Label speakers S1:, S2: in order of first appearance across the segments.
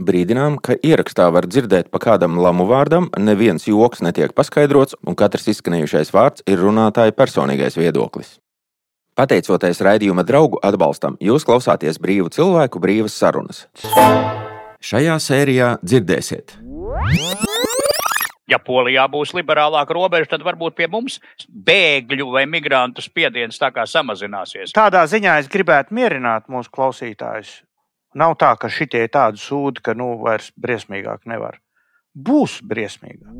S1: Brīdinām, ka ierakstā var dzirdēt pa kādam lamu vārdam, neviens joks netiek paskaidrots, un katrs izskanējušais vārds ir runātāja personīgais viedoklis. Pateicoties raidījuma draugu atbalstam, jūs klausāties brīvu cilvēku brīvas sarunas. Šajā sērijā dzirdēsiet.
S2: Ja Polijā būs liberālāka robeža, tad varbūt pie mums bēgļu vai migrantu spiediens tā kā samazināsies.
S3: Tādā ziņā es gribētu mierināt mūsu klausītājus. Nav tā, ka šitie tādi sūdi, ka nu vairs briesmīgāk nevar. Būs briesmīgāk.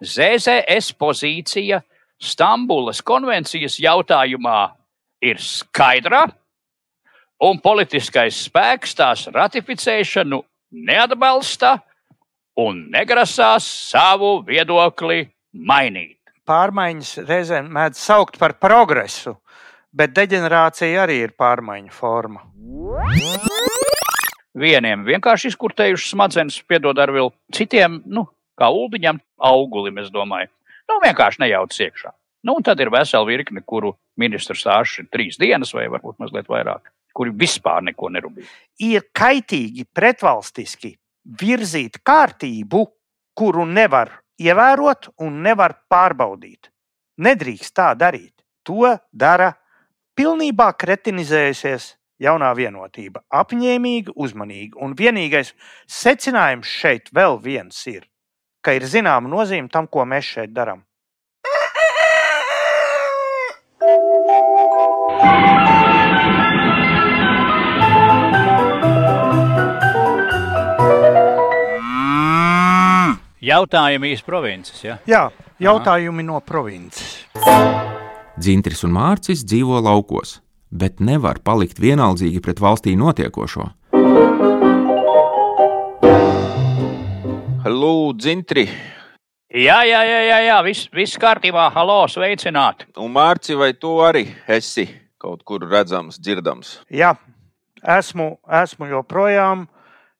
S2: ZZS pozīcija Stambulas konvencijas jautājumā ir skaidra, un politiskais spēks tās ratificēšanu neatbalsta un negrasās savu viedokli mainīt.
S3: Pārmaiņas reizēm mēdz saukt par progresu, bet deģenerācija arī ir pārmaiņu forma.
S2: Vieniem vienkārši izkurtējuši smadzenes, piedod ar vēl citiem, nu, kā ūdeņam, augulim, es domāju. Nu, vienkārši nejauc iekšā. Nu, un tad ir vesela virkne, kuru ministrs stāsts ir trīs dienas, vai varbūt mazliet vairāk, kuri vispār neko nerūpīgi.
S3: Ir kaitīgi pretvalstiski virzīt kārtību, kuru nevar ievērot un nevar pārbaudīt. Nedrīkst tā darīt. To dara pilnībā kretinizējusies jaunā vienotība. Apņēmīgi, uzmanīgi. Un vienīgais secinājums šeit vēl viens ir, ka ir zināma nozīme tam, ko mēs šeit darām.
S2: Jautājumi īsti provinces. Ja?
S3: Jā, jautājumi no provinces.
S1: Dzintris un Mārcis dzīvo laukos, bet nevar palikt vienaldzīgi pret valstī notiekošo. Lūdzu, Dzintri,
S2: Jā, jā, jā, jā, jā. Viss, viss kārtībā. Halo, sveicināti.
S1: un Mārci, vai tu arī esi kaut kur redzams, dzirdams?
S3: Jā, esmu, esmu joprojām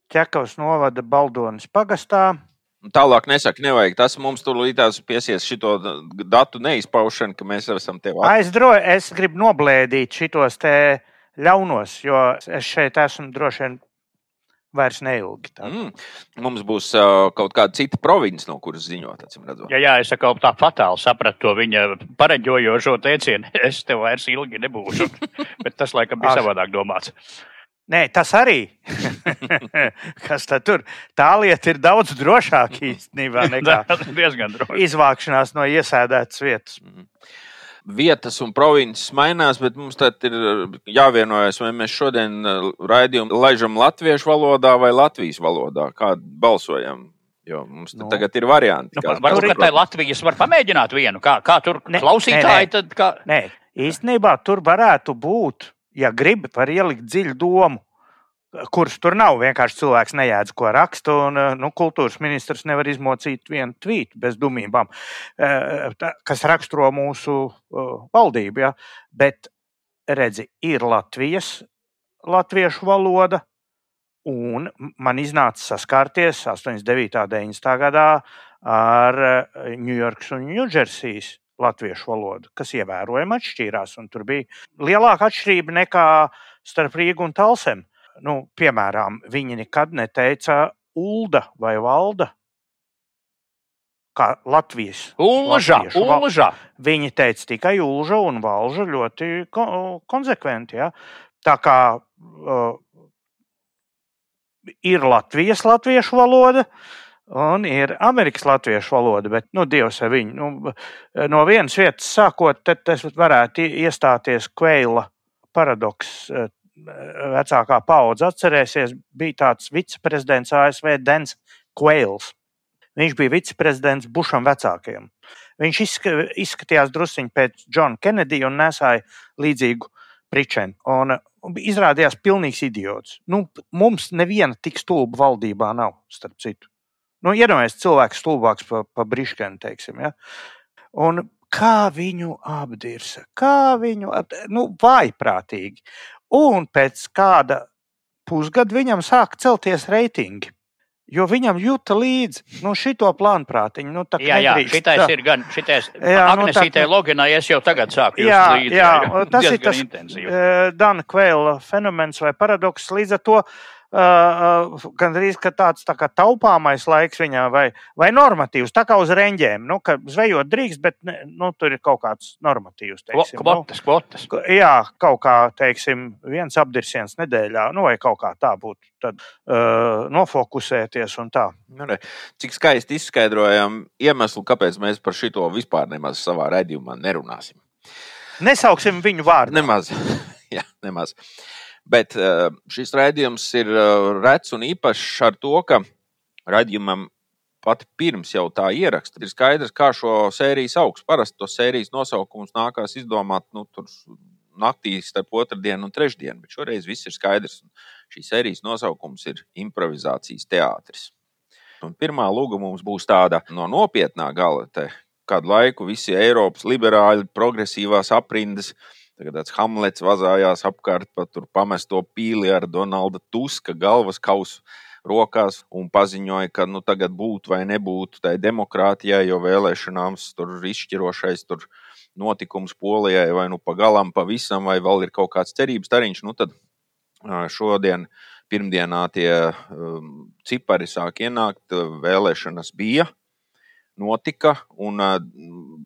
S3: ķekavas novada Baldonas pagastā.
S1: Un Tālāk nesaka, nevajag. Tas mums tur līdās piesies šito datu neizpaušanu, ka mēs esam tev
S3: Aizdroju, es gribu noblēdīt šitos te ļaunos, jo es šeit esmu droši vien vairs neilgi. Tā.
S1: Mm. Mums būs uh, kaut kāda cita province, no kuras ziņot.
S2: Jā, jā, es atkal tā fatāli sapratu to viņa pareģojošo teicienu. Es tev vairs ilgi nebūšu. Bet tas, laikam, bija savādāk domāts.
S3: Nē, tas arī. Kas tad tur? Tā lieta ir daudz drošāka īstenībā nekā
S2: ir
S3: izvākšanās no iesēdētas vietas.
S1: Vietas un provinces mainās, bet mums tad ir jāvienojas, vai mēs šodien uh, raidījumu laižam latviešu valodā vai latvijas valodā. Kā balsojam? Jo mums
S3: Nu.
S1: tagad ir varianti.
S2: Nu, varbūt, tā Latvijas var pamēģināt vienu. Kā, kā tur
S3: Ne,
S2: klausītāji
S3: nē, nē.
S2: tad kā.
S3: Nē, īstenībā tur varētu būt, ja gribi, var ielikt dziļu domu, kuras tur nav. Vienkārši cilvēks nejēdz, ko raksta, un eh, nu, kultūras ministrs nevar izmocīt vienu tvītu bez dumībām, eh, kas raksturo mūsu eh, valdību. Ja? Bet, redzi, ir Latvijas, latviešu valoda. Un man iznāca saskarties 89. un 90. gadā ar Ņujorkas un Ņūdžersijas latviešu valodu, kas ievērojami atšķīrās. un Tur bija lielāka atšķirība nekā starp Rīgu un Talsem. Nu, piemēram, viņi nekad neteica Ulda vai Valda. Kā Latvijas. Latviešu val-. Viņi teica tikai Ulža un Valža ļoti ko- konsekventi. Ja? Tā kā uh, ir Latvijas latviešu valoda. Un ir Amerikas latviešu valoda, bet, nu, Dievs ar viņu. Nu, no vienas vietas sākot, tad tas varētu iestāties Kveila paradoks. Eh, Vecākā paudze atcerēsies, bija tāds viceprezidents ASV Dens Kveils. Viņš bija viceprezidents Bušam vecākajam. Viņš izska, izskatījās druskuļi pēc Džona Kenedija un nesāja līdzīgu pričenu. Un, izrādījās pilnīgs idiots. Nu, mums neviena tik stulba valdībā nav, starp citu. Nu, Iedomājieties, cilvēks stulbāks par pa briškenu, teiksim. Ja? Un kā viņu apdirsa, kā viņu apdirsa, nu, vājprātīgi. Un pēc kāda pusgada viņam sāk celties reitingi. Jo viņam jūta līdzi nu, šito plānprātiņu. Nu, tā
S2: Jā, jā, šitais
S3: tā.
S2: ir gan. Šitais,
S3: Jā, nu,
S2: Agnesītē
S3: tā-
S2: loginā es jau tagad sāku
S3: Jā,
S2: līdzi.
S3: jā, un tas ir tas
S2: intensīvi.
S3: eh, Dana Kvēla fenomens vai paradoks. Līdz ar to uh, gandrīz tāds tā kā taupāmais laiks viņam vai, vai normatīvs, tā kā uz reņģiem. Nu, zvejot drīkst, bet ne, nu, tur ir kaut kāds normatīvs. Teiksim,
S2: kvotas, nu, kvotas.
S3: Jā, kaut kā, teiksim, viens apdirsiens nedēļā, nu, vai kaut kā tā būtu. Tad uh, nofokusēties un tā.
S1: Nu, ne. Cik skaisti izskaidrojam iemeslu, kāpēc mēs par šito vispār nemaz savā redzījumā nerunāsim.
S3: Nesauksim viņu vārdu.
S1: Nemaz. Jā, nemaz. Bet eh, šis raidījums ir eh, rets un īpašs ar to, ka raidījumam pat pirms jau tā ieraksta ir skaidrs, kā šo sēriju sauks. Parasti to sērijas nosaukumus nākās izdomāt nu, naktī starp otrdienu un trešdienu, bet šoreiz viss ir skaidrs. Šī sērijas nosaukums ir improvizācijas teātris. Un pirmā lūga mums būs tāda no nopietnā gala. Te kādu laiku visi Eiropas liberāļi, progresīvās aprindas Tagad tāds Hamlets vazājās apkārt pa tur pamesto pīli ar Donalda Tuska galvas kausu rokās un paziņoja, ka nu, tagad būtu vai nebūtu tai demokrātijai, jo vēlēšanām tur ir izšķirošais tur notikums Polijai, vai nu pagalam, pavisam, vai vēl ir kaut kāds cerības tariņš. Nu, tad šodien, pirmdienā, tie um, cipari sāk ienākt, vēlēšanas bija notika. Un,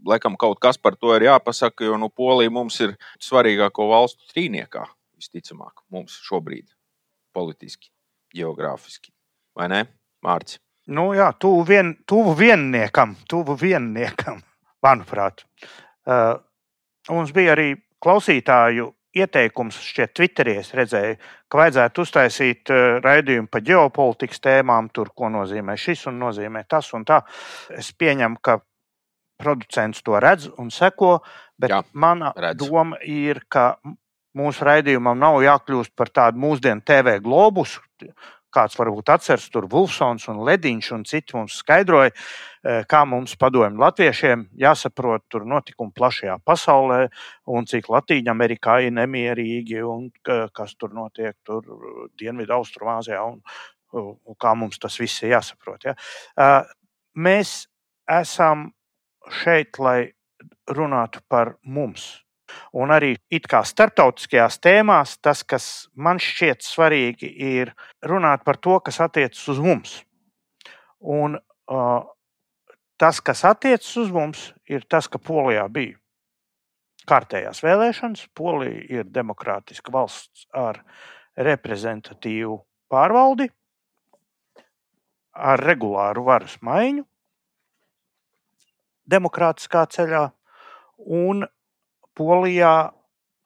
S1: laikam, kaut kas par to ir jāpasaka, jo nu, Polija mums ir svarīgāko valstu trīniekā, visticamāk, mums šobrīd, politiski, geogrāfiski. Vai ne, Mārcis?
S3: Nu, jā, tuvu, vien, tuvu vienniekam, tuvu vienniekam, manuprāt. Uh, mums bija arī klausītāju ieteikums, šķiet, Twitterī es redzēju, ka vajadzētu uztaisīt eh, raidījumu par ģeopolitikas tēmām, tur, ko nozīmē šis un nozīmē tas un tā. Es pieņemu, ka producents to redz un seko, bet Jā, mana redz. doma ir, ka mūsu raidījumam nav jākļūst par tādu mūsdienu TV globusu, kāds varbūt atceras, tur Vulfsons un Ledīņš un citi mums skaidroja, e, kā mums padomju latviešiem jāsaprot tur notikumi plašajā pasaulē un cik Latīņa Amerikā ir nemierīgi un kas tur notiek tur Dienvidu Austrumāzijā un, un kā mums tas viss ir jāsaprot. Ja. E, mēs esam šeit, lai runātu par mums Un arī it kā starptautiskajās tēmās tas, kas man šķiet svarīgi, ir runāt par to, kas attiecas uz mums. Un uh, tas, kas attiecas uz mums, ir tas, ka Polijā bija kārtējās vēlēšanas. Polija ir demokrātiska valsts ar reprezentatīvu pārvaldi, ar regulāru varas maiņu, demokrātiskā ceļā. Un Polijā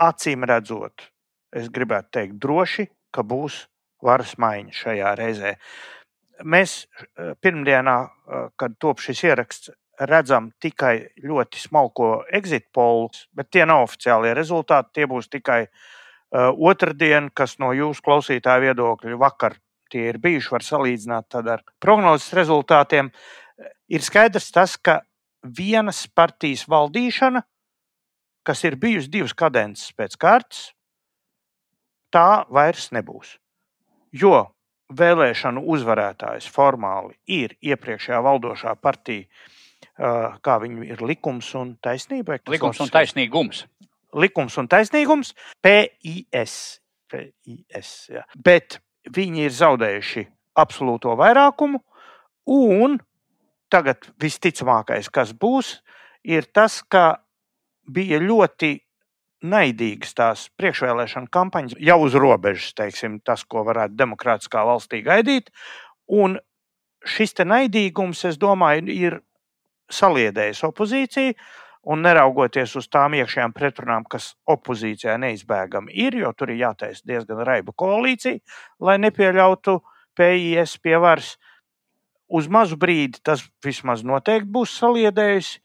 S3: acīm redzot, es gribētu teikt, droši, ka būs varas maiņa šajā reizē. Mēs eh, pirmdienā, eh, kad top šis ieraksts, redzam tikai ļoti smalko exit polus, bet tie nav oficiālie rezultāti. Tie būs tikai uh, otrdien, kas no jūsu klausītāja viedokļa vakar tie ir bijuši, var salīdzināt ar prognozes rezultātiem. Ir skaidrs tas, ka vienas partijas valdīšana kas ir bijusi divas kadences pēc kārtas, tā vairs nebūs. Jo vēlēšanu uzvarētājs formāli ir iepriekšējā valdošā partija, kā viņi ir likums un taisnība.
S2: Likums un taisnīgums.
S3: Likums un taisnīgums, PIS. PIS jā. Bet viņi ir zaudējuši absolūto vairākumu, un tagad visticamākais, kas būs, ir tas, ka bija ļoti naidīgas tās priekšvēlēšana kampaņas, jau uz robežas, teiksim, tas, ko varētu demokrātiskā valstī gaidīt. Un šis naidīgums, es domāju, ir saliedējis opozīciju. Un neraugoties uz tām iekšējām pretrunām, kas opozīcijā neizbēgami ir, jo tur ir jātaisa diezgan raiba koalīcija, lai nepieļautu PIS pie varas, uz mazu brīdi tas vismaz noteikti būs saliedējis.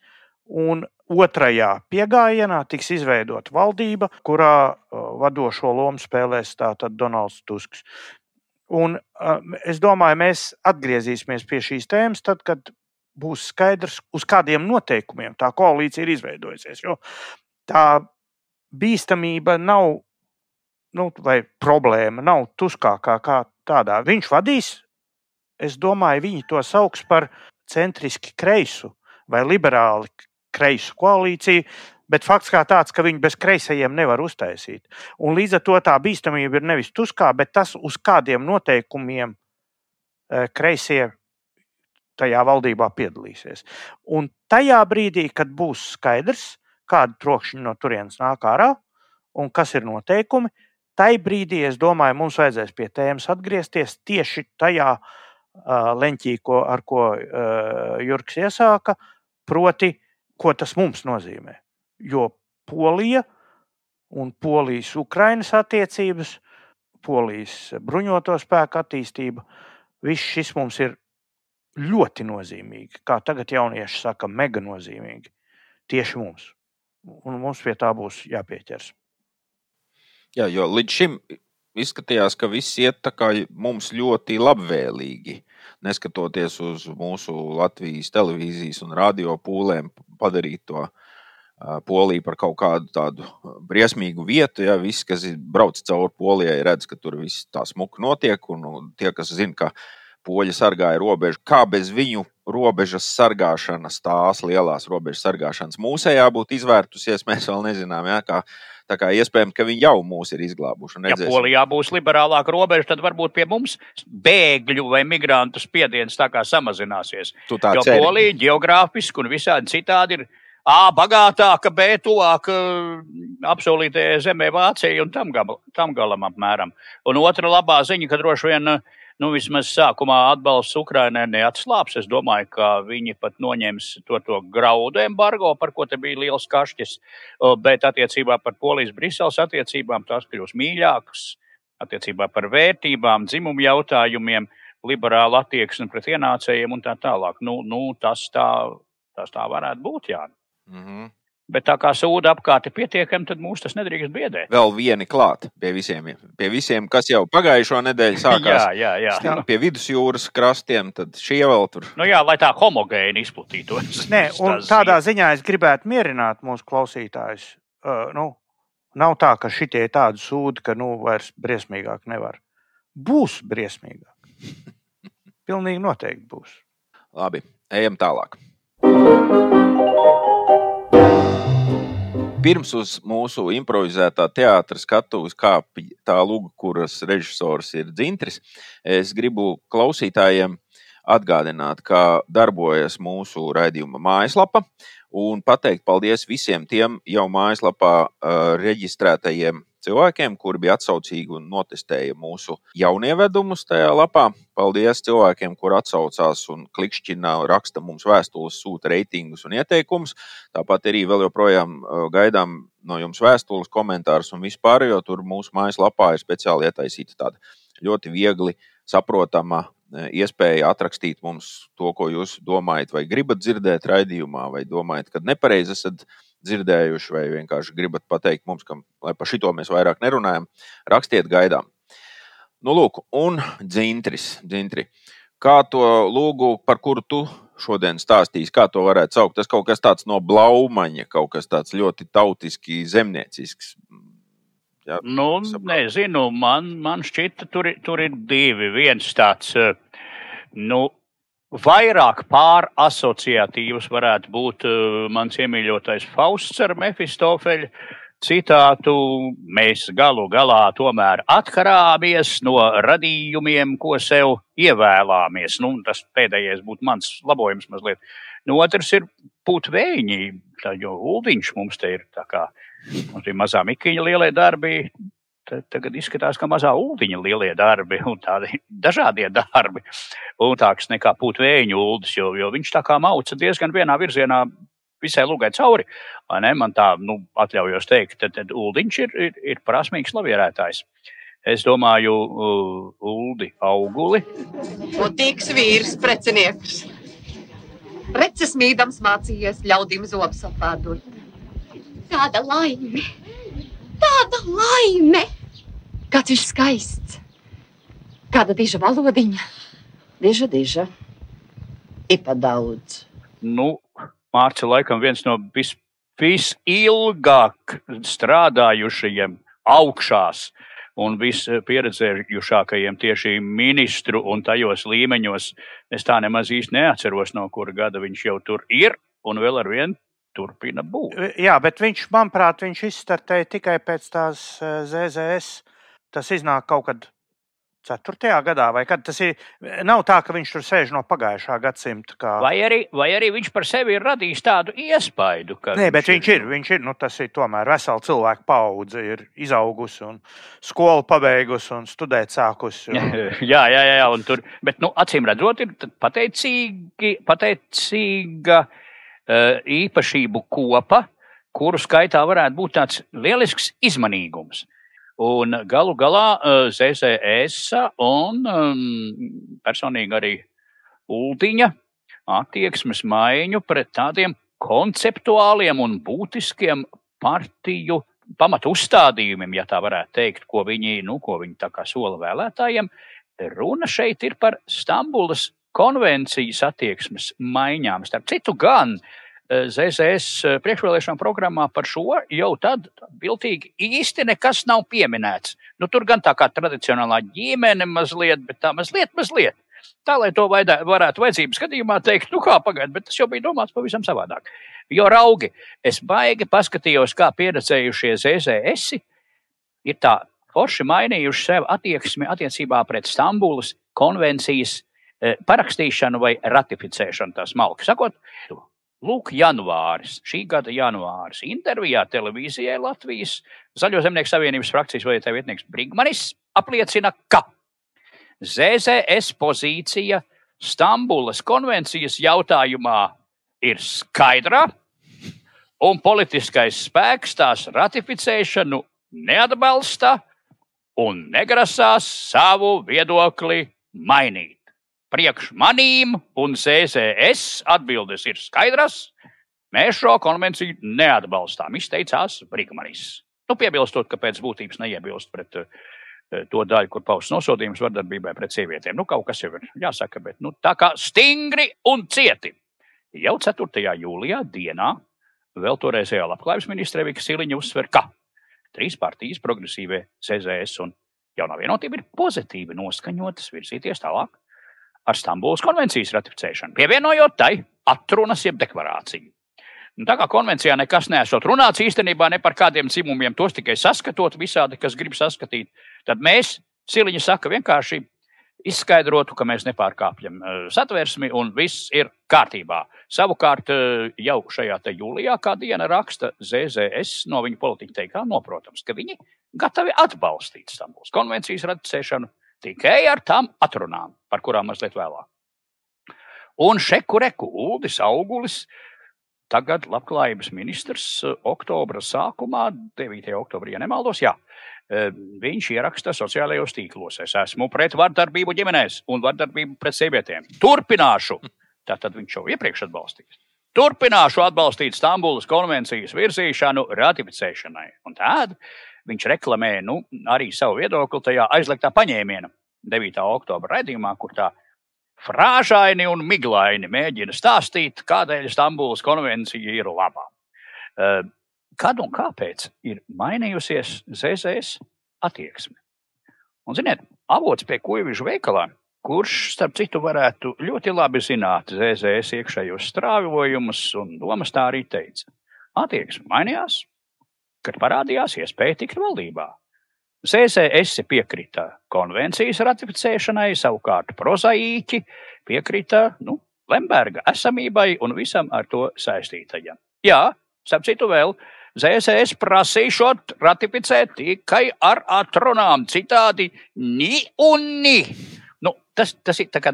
S3: Un Otrajā piegājienā tiks izveidota valdība, kurā vadošo lomu spēlēs tātad Donalds Tusks. Un, es domāju, mēs atgriezīsimies pie šīs tēmas tad, kad būs skaidrs, uz kādiem noteikumiem tā koalīcija ir izveidojusies. Jo tā bīstamība nav, nu, vai problēma nav tuskākā kā tādā. Viņš vadīs, es domāju, viņi to sauc par centriski kreisu vai liberāli kreisu koalīciju. Bet fakts kā tāds, ka viņi bez kreisajiem nevar uztaisīt. Un līdz ar to tā bīstamība ir nevis tuskā, bet tas, uz kādiem noteikumiem eh, kreisie tajā valdībā piedalīsies. Un tajā brīdī, kad būs skaidrs, kāda trokšņa no turienes nāk ārā un kas ir noteikumi, tai brīdī, es domāju, mums vajadzēs pie tēmas atgriezties tieši tajā uh, leņķī, ko, ar ko uh, Jurks iesāka, proti, ko tas mums nozīmē jo Polija un Polijas-Ukrainas attiecības, Polijas bruņoto spēku attīstība, viss šis mums ir ļoti nozīmīgi. Kā tagad jaunieši saka, mega nozīmīgi. Tieši mums. Un mums pie tā būs jāpieķers.
S1: Jā, jo līdz šim izskatījās, ka viss iet mums ļoti labvēlīgi. Neskatoties uz mūsu Latvijas televīzijas un radio pūlēm, padarīt to Poliju par kaut kādu tādu briesmīgu vietu. Ja visi, kas brauc cauri Polijai, redz, ka tur viss tā smuki notiek. Un tie, kas zina, ka poļi sargāja robežu, kā bez viņu robežas sargāšanas, tās lielās robežas sargāšanas mūsējā būtu izvērtusies, mēs vēl nezinām. Ja, kā, tā kā iespējams, ka viņi jau mūs ir izglābuši.
S2: Ja Polijā būs liberālāka robeža, tad varbūt pie mums bēgļu vai migrantu spiediens tā kā samazināsies. Jo ceri. Polija geogrāfiski un visādi citādi ir A bagātāka, B tuvāk apsolītajai zemē Vācijai un tam, gabal, tam galam apmēram. Un otra labā ziņa, ka droši vien, nu, vismaz sākumā atbalsts Ukrainai neatslāps. Es domāju, ka viņi pat noņems to, to graudu embargo, par ko te bija liels kašķis, bet attiecībā par Polijas-Briseles attiecībām tās kļūs mīļākas, attiecībā par vērtībām, dzimumu jautājumiem, liberālu attieksmi pret ienācējiem un tā tālāk. Nu, nu, tas tā, tas tā varētu būt, jā. Mm -hmm. Bet tā kā sūda apkārt ir pietiekami, tad mūs tas nedrīkst biedēt.
S1: Vēl vieni klāt pie visiem, pie visiem kas jau pagājušo nedēļu sākās.
S2: jā, jā, jā.
S1: Stīm, pie vidusjūras krastiem, tad šie vēl tur.
S2: Nu jā, lai tā homogēni izplatītos.
S3: Nē, un tādā ziņā es gribētu mierināt mūsu klausītājus. Uh, nu, nav tā, ka šitie ir tādi sūdi, ka nu vairs briesmīgāk nevar. Būs briesmīgāk. Pilnīgi noteikti būs.
S1: Labi, ejam tālāk. Pirms uz mūsu improvizētā teātras skatuves kāpj tā luga, kuras režisors ir Dzintris, es gribu klausītājiem atgādināt, kā darbojas mūsu raidījuma mājaslapa un pateikt paldies visiem tiem jau mājaslapā uh, reģistrētajiem cilvēkiem, kuri bija atsaucīgi un notestēja mūsu jaunievedumus tajā lapā. Paldies cilvēkiem, kur atsaucās un klikšķina, raksta mums vēstules, sūta reitingus un ieteikumus. Tāpat arī vēl joprojām gaidām no jums vēstules, komentārus un vispār, jo tur mūsu mājaslapā ir speciāli ietaisīta tāda ļoti viegli saprotama iespēja atrakstīt mums to, ko jūs domājat, vai gribat dzirdēt raidījumā, vai domājat, ka nepareizi esat dzirdējuši, vai vienkārši gribat pateikt mums, ka par šito mēs vairāk nerunājam, rakstiet gaidām. Nu, lūk, un dzintris, dzintri. Kā to lūgu, par kuru tu šodien stāstīsi, kā to varētu saukt? Tas kaut kas tāds no blaumaņa, kaut kas tāds ļoti tautiski zemniecisks.
S2: Jā, nu, nezinu, man, man šķita, tur, tur ir divi. Viens tāds, nu, Vairāk pārasociatīvs varētu būt uh, mans iemīļotais Fausts ar Mefistofeļu citātu. Mēs galu galā tomēr atkarāmies no radījumiem, ko sev ievēlāmies. Nu, tas pēdējais būtu mans labojums mazliet. Nu, otrs ir putvēņi, jo ūdiņš mums te ir tā kā. Mums bija mazā mikiņa lielie darbi, tagad izskatās, ka mazā ūdeņa lielie darbi un tādi dažādie darbi, ūtāks nekā pūtvēju ūdens, jo, jo viņš tā kā mauca diezgan vienā virzienā visai lūgai cauri. Man tā, nu, atļaujos teikt, tad, tad ūdeņš ir, ir, ir prasmīgs lavierētājs. Es domāju, uh, Uldi auguli.
S4: Un tiks vīrs precinieks. Preces mīdams mācījies ļaudīm zobus apādot.
S5: Kāda laime! Tāda laime!
S4: Kāds viņš skaists! Kāda diža valodiņa! Diža, diža. Ipa daudz.
S2: Nu, Mārcis laikam viens no vis, visilgāk strādājušajiem augšās un vispieredzējušākajiem tieši ministru un tajos līmeņos. Es tā nemaz īsti neatceros, no kura gada viņš jau tur ir un vēl ar vienu turpina būt.
S3: Jā, bet viņš, manuprāt, viņš izstartēja tikai pēc tās eh, ZZS. Tas iznāk kaut kad 4. gadā, vai kad tas ir. Nav tā, ka viņš tur sēž no pagājušā gadsimta. Kā...
S2: Vai, arī, vai arī viņš par sevi ir radījis tādu iespaidu, ka.
S3: Nē, bet viņš ir. Viņš ir nu, tas ir tomēr vesela cilvēka paudze, ir izaugusi un skolu pabeigusi un studēt sākusi. Un...
S2: jā, jā, jā, jā, un tur. Bet, nu, acīm redzot, ir pateicīgi, pateicīga uh, īpašību kopa, kuru skaitā varētu būt tāds lielisks izmanīgums. Un galu galā eh, ZZS un um, personīgi arī Ultiņa attieksmes maiņu pret tādiem konceptuāliem un būtiskiem partiju pamatu uzstādījumiem, ja tā varētu teikt, ko viņi, nu, ko viņi tā kā sola vēlētājiem. Runa šeit ir par Stambulas konvencijas attieksmes maiņām. Starp citu, gan uh, ZZS eh, priekšvēlēšana programmā par šo jau tad viltīgi īsti nekas nav pieminēts. Nu, tur gan tā kā tradicionālā ģimene mazliet, bet tā mazliet, mazliet. Tā, lai to vajadzē, varētu vajadzības gadījumā teikt, nu kā pagaidi, bet tas jau bija domāts pavisam savādāk. Jo raugi, es baigi paskatījos, kā pieredzējušie ZZS ir tā forši mainījuši sev attieksmi attiecībā pret Stambulas konvencijas eh, parakstīšanu vai ratificēšanu. Tā smalki sakot, Lūk, janvāris, šī gada janvāris. Intervijā televīzijai Latvijas Zaļo zemnieku savienības frakcijas vadītāja vietnieks Brigmanis apliecina, ka ZZS pozīcija Stambulas konvencijas jautājumā ir skaidra, un politiskais spēks tās ratificēšanu neatbalsta un negrasās savu viedokli mainīt. Priekš manīm un CCS atbildes ir skaidras. Mēs šo konvenciju neatbalstām, izteicās Brīsmanis. Nu, piebilstot, ka pēc būtības neiebilst pret uh, to daļu, kur paustas nosodījums vardarbībai pret sievietēm. Nu, kaut kas jau ir jāsaka, bet nu, tā kā stingri un cieti. Jau 4. jūlijā dienā vēl toreizējā labklājības ministre Vika Siliņa uzsver, ka trīs partijas, progresīvie CZS un jaunā vienotība, ir pozitīvi noskaņotas virzīties tālāk ar Stambulas konvencijas ratificēšanu, pievienojot tai atrunas jeb deklarāciju. Un tā kā konvencijā nekas nesot runāts īstenībā ne par kādiem dzimumiem, tos tikai saskatot visādi, kas grib saskatīt, tad mēs, Siliņa saka, vienkārši izskaidrotu, ka mēs nepārkāpjam uh, satversmi un viss ir kārtībā. Savukārt, uh, jau šajā jūlijā, kā diena raksta ZZS no viņa politiķa teikā, noprotams, ka viņi gatavi atbalstīt Stambulas konvencijas ratificēšanu tikai ar tām atrunām, par kurām mazliet vēlāk. Un šeku reku Uldis Augulis, tagad labklājības ministrs, eh, oktobra sākumā, 9. oktobrī, ja nemaldos, jā, eh, viņš ieraksta sociālajos tīklos. Es esmu pret vardarbību ģimenēs un vardarbību pret sievietēm. Turpināšu. Tātad viņš jau iepriekš atbalstīs. Turpināšu atbalstīt Stambulas konvencijas virzīšanu ratificēšanai. Un tādu viņš reklamē nu, arī savu viedokli tajā aizliegtā paņēmiena 9. oktobra raidījumā, kur tā frāžaini un miglaini mēģina stāstīt, kādēļ Stambulas konvencija ir laba. Eh, kad un kāpēc ir mainījusies ZZS attieksme? Un, ziniet, avots pie kuģiņa veikalā, kurš, starp citu, varētu ļoti labi zināt ZZS iekšējos strāvojumus un domas tā arī teica. Attieksme mainījās, kad parādījās iespēja tikt valdībā. CCS piekrita konvencijas ratificēšanai, savukārt prozaīķi piekrita nu, Lemberga esamībai un visam ar to saistītajam. Jā, starp citu, vēl ZSS prasīšot ratificēt tikai ar atrunām, citādi ni un ni. Tas, tas ir kā,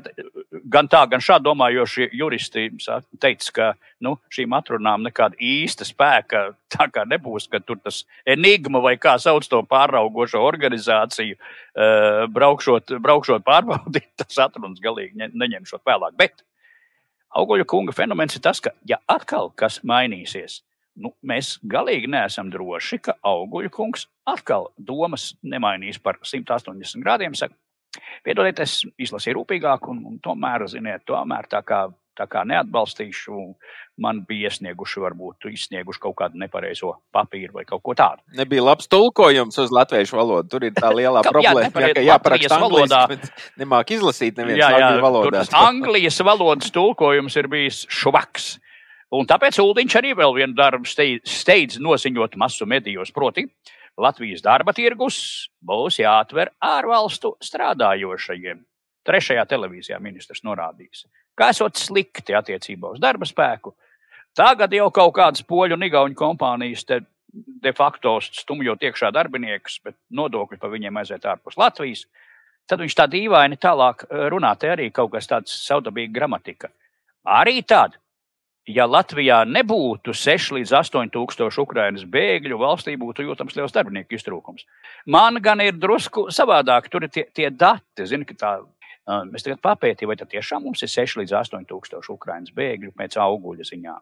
S2: gan tā, gan šādi domājošie juristi teica, ka nu, šīm atrunām nekāda īsta spēka tā kā nebūs, ka tur tas enigma vai kā sauc to pāraugošo organizāciju, uh, braukšot, braukšot pārbaudīt, tas atrunas galīgi ne, neņemšot vēlāk. Bet auguļu kunga fenomens ir tas, ka ja atkal kas mainīsies, nu, mēs galīgi neesam droši, ka auguļu kungs atkal domas nemainīs par 180 grādiem. Saka, Piedodiet, es izlasīju rūpīgāk, un, un tomēr, ziniet, tomēr tā kā, tā kā neatbalstīšu, man bija iesnieguši, varbūt izsnieguši kaut kādu nepareizo papīru vai kaut ko tādu.
S1: Nebija labs tulkojums uz latviešu valodu. Tur ir tā lielā problēma, jā, ka jāparaksta valodā. Nemāk izlasīt neviens jā, jā, valodā.
S2: Anglijas valodas tulkojums ir bijis švaks. Un tāpēc Ulriņš arī vēl vienu darbu steidz noziņot masu medijos, proti, Latvijas darba tirgus būs jāatver ārvalstu strādājošajiem. Trešajā televīzijā ministrs norādījis, ka esot slikti attiecībā uz darba spēku. Tagad jau kaut kādas poļu un igauņu kompānijas de facto stumjot iekšā darbiniekus, bet nodokļi par viņiem aiziet ārpus Latvijas. Tad viņš tā dīvaini tālāk runā, te arī kaut kas tāds savdabīga gramatika. Arī tad, ja Latvijā nebūtu 6 līdz 8 tūkstoši Ukraiņas bēgļu, valstī būtu jūtams liels darbinieku iztrūkums. Man gan ir drusku savādāk, tur ir tie, tie dati, zini, ka tā. Es tagad papētīju, vai tiešām mums ir 6 līdz 8 tūkstoši Ukraiņas bēgļu pēc auguļa ziņā.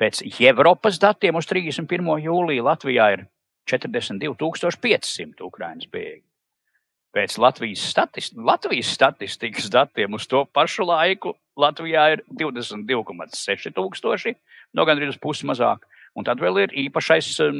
S2: Pēc Eiropas datiem uz 31. jūliju Latvijā ir 42,500 Ukraiņas bēgļu. Pēc Latvijas, statist Latvijas statistikas datiem uz to pašu laiku Latvijā ir 22,6 tūkstoši, no gandrīz pusi mazāk. Un tad vēl ir īpašais um,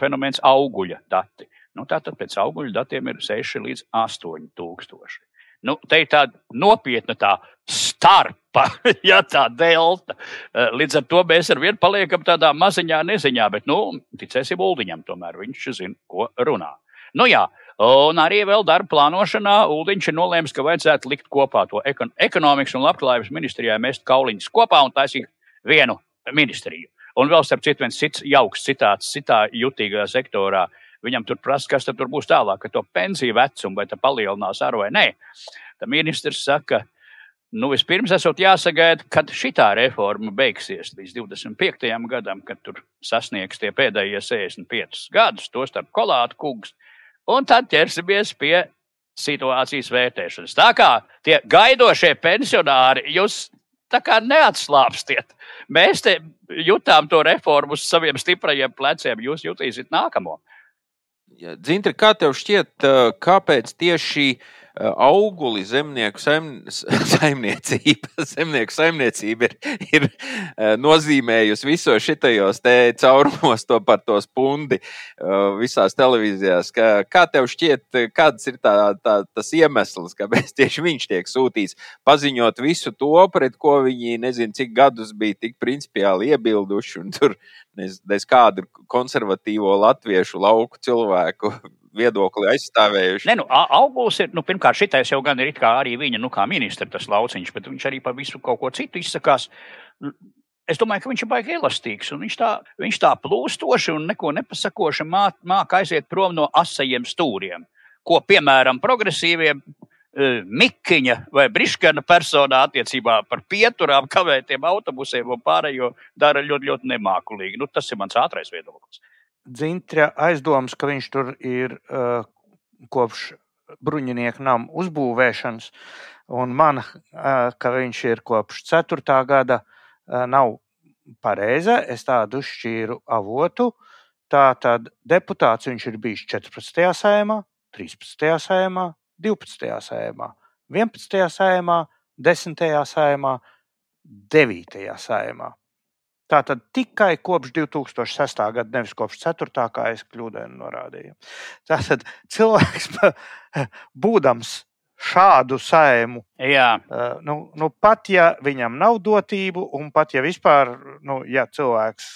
S2: fenomens auguļa dati. Nu, tātad pēc auguļa datiem ir 6 līdz 8 tūkstoši. Nu, te ir tāda nopietna tā starpa, ja tā delta. Eh, līdz ar to mēs ar vienu paliekam tādā maziņā neziņā, bet, nu, ticēsim Uldiņam, tomēr viņš zina, ko runā. Nu, jā, un arī vēl darba plānošanā Uldiņš ir nolēmis, ka vajadzētu likt kopā to ekon ekonomikas un labklājības ministrijai, mest kauliņus kopā un taisīt vienu ministriju. Un vēl starp citu, viens cits jauks citāts citā jutīgā sektorā. Viņam tur prasa, kas tur būs tālāk, ka to pensiju vecumu vai palielinās ar vai nē. Tad ministrs saka, nu vispirms esot jāsagaida, kad šī reforma beigsies līdz 25. gadam, kad tur sasniegs tie pēdējie 65 gadus, to starp kolātu kungs, un tad ķersimies pie situācijas vērtēšanas. Tā kā tie gaidošie pensionāri, jūs neatslāpstiet. Mēs te jutām to reformu uz saviem stiprajiem pleciem, jūs jutīsiet nākamo.
S1: Dzintri, kā tev šķiet, kāpēc tieši auguli zemnieku saim, saimniecība, zemnieku saimniecība ir, ir nozīmējusi visos šitajos caurumos to par to spundi visās televīzijās. Kā, kā tev šķiet, kāds ir tā, tā, tas iemesls, kāpēc tieši viņš tiek sūtīts, paziņot visu to, pret ko viņi nezinu, cik gadus bija tik principiāli iebilduši un tur nez, nez kādu konservatīvo latviešu lauku cilvēku viedokli aizstāvējuši.
S2: Ne, nu, Auguls ir, nu, pirmkārt, šitais jau gan ir arī viņa, nu, kā ministra tas lauciņš, bet viņš arī par visu kaut ko citu izsakās. Es domāju, ka viņš ir baigi elastīgs, viņš tā, viņš tā plūstoši un neko nepasakoši māk, māk aiziet prom no asajiem stūriem, ko, piemēram, progresīviem E, Mikiņa vai Briškana personā attiecībā par pieturām, kavētiem autobusiem un pārējo dara ļoti, ļoti nemākulīgi. Nu, tas ir mans ātrais viedoklis.
S3: Dzintra aizdoms, ka viņš tur ir uh, kopš bruņinieku nama uzbūvēšanas, un man, uh, ka viņš ir kopš 4. gada, uh, nav pareiza. Es tādu šķīru avotu. Tā tad deputāts viņš ir bijis 14. sējumā, 13. sējumā, 12. sējumā, 11. sējumā, 10. sējumā, 9. sējumā. Tātad tikai kopš 2006. gada, nevis kopš 4. kā es kļūdaini norādīju. Tātad cilvēks, būdams šādu sēmu.
S2: Jā.
S3: Uh, nu, nu, pat ja viņam nav dotību, un pat ja vispār, nu, ja cilvēks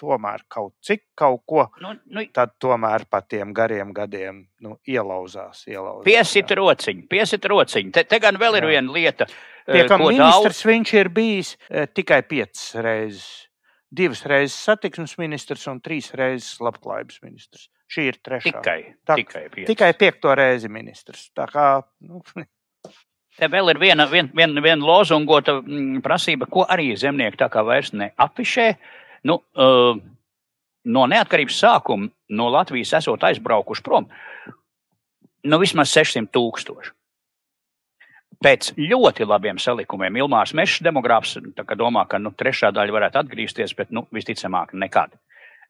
S3: tomēr kaut cik kaut ko, nu, nu, tad tomēr pa tiem gariem gadiem nu, ielauzās. ielauzās
S2: piesit jā. rociņu, piesit rociņu. Te, te gan vēl ir jā. viena lieta.
S3: Pie kā ministrs daudz... viņš ir bijis tikai piecas reizes. Divas reizes satiksmes ministrs un trīs reizes labklājības ministrs. Šī ir trešā.
S2: Tikai, tā, tikai,
S3: pieci. tikai piekto reizi ministrs. Tā kā, nu,
S2: Te vēl ir viena, viena, viena, viena lozungota mm, prasība, ko arī zemnieki tā kā vairs neapišē. Nu, uh, no neatkarības sākuma no Latvijas esot aizbraukuši prom nu, vismaz 600 tūkstoši. Pēc ļoti labiem salikumiem Ilmārs Mešs demogrāfs domā, ka nu, trešā daļa varētu atgriezties, bet nu, visticamāk nekad.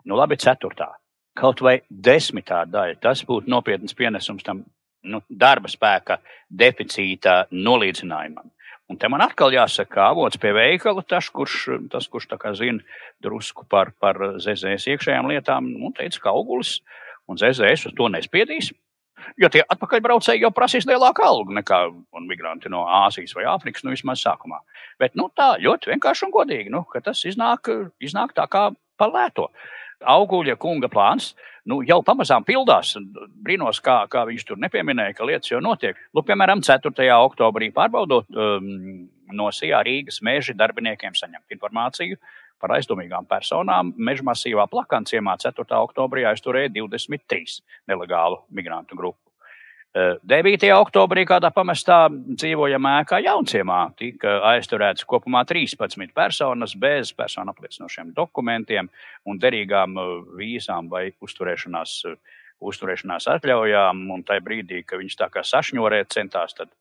S2: Nu, labi, ceturtā kaut vai desmitā daļa. Tas būtu nopietns pienesums tam nu, darba spēka deficīta nolīdzinājumam. Un te man atkal jāsaka, ka avots pie veikala, tas, kurš, tas, kurš zina drusku par, par ZZS iekšējām lietām, nu, teica, ka augulis un ZZS uz to nespiedīs. Jo tie atpakaļbraucēji jau prasīs lielāku algu nekā migranti no Āzijas vai Āfrikas, nu vismaz sākumā. Bet nu, tā ļoti vienkārši un godīgi, nu, ka tas iznāk, iznāk tā kā pa lēto. Auguļa kunga plāns nu, jau pamazām pildās. Brīnos, kā, kā viņš tur nepieminēja, ka lietas jau notiek. Lūk, piemēram, 4. oktobrī pārbaudot um, no SIA Rīgas meža darbiniekiem saņemt informāciju par aizdomīgām personām. Meža masīvā plakanciemā 4. oktobrī aizturēja 23 nelegālu migrantu grupu. 9. Eh, oktobrī kādā pamestā dzīvojamā ēkā Jaunciemā tika aizturēts kopumā 13 personas bez personu apliecinošiem dokumentiem un derīgām eh, vīzām vai uzturēšanās, eh, uzturēšanās atļaujām. Un tajā brīdī, kad viņš tā kā sašņorēt centās, tad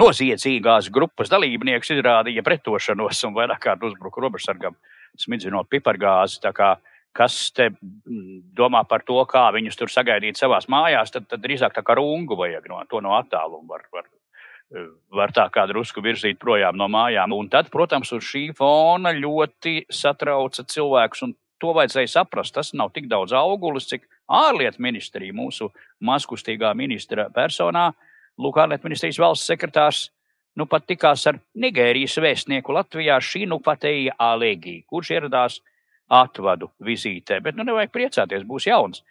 S2: noziedzīgās grupas dalībnieks izrādīja pretošanos un vairāk kārt uzbruka robežsargam, smidzinot pipargāzi kas te mm, domā par to, kā viņus tur sagaidīt savā mājās, tad, tad drīzāk tā kā rungu vajag no to no attāluma. Var, var, var tā kā drusku virzīt projām no mājām. Un tad, protams, uz šī fona ļoti satrauca cilvēkus. Un to vajadzēja saprast. Tas nav tik daudz augulis, cik ārlietu ministrija mūsu mazkustīgā ministra personā. Lūk, ārlietu ministrijas valsts sekretārs nu pat tikās ar Nigērijas vēstnieku Latvijā Šīnu Pateja Alēgī, kurš ieradās atvadu vizītē. Bet nu nevajag priecāties, būs jauns.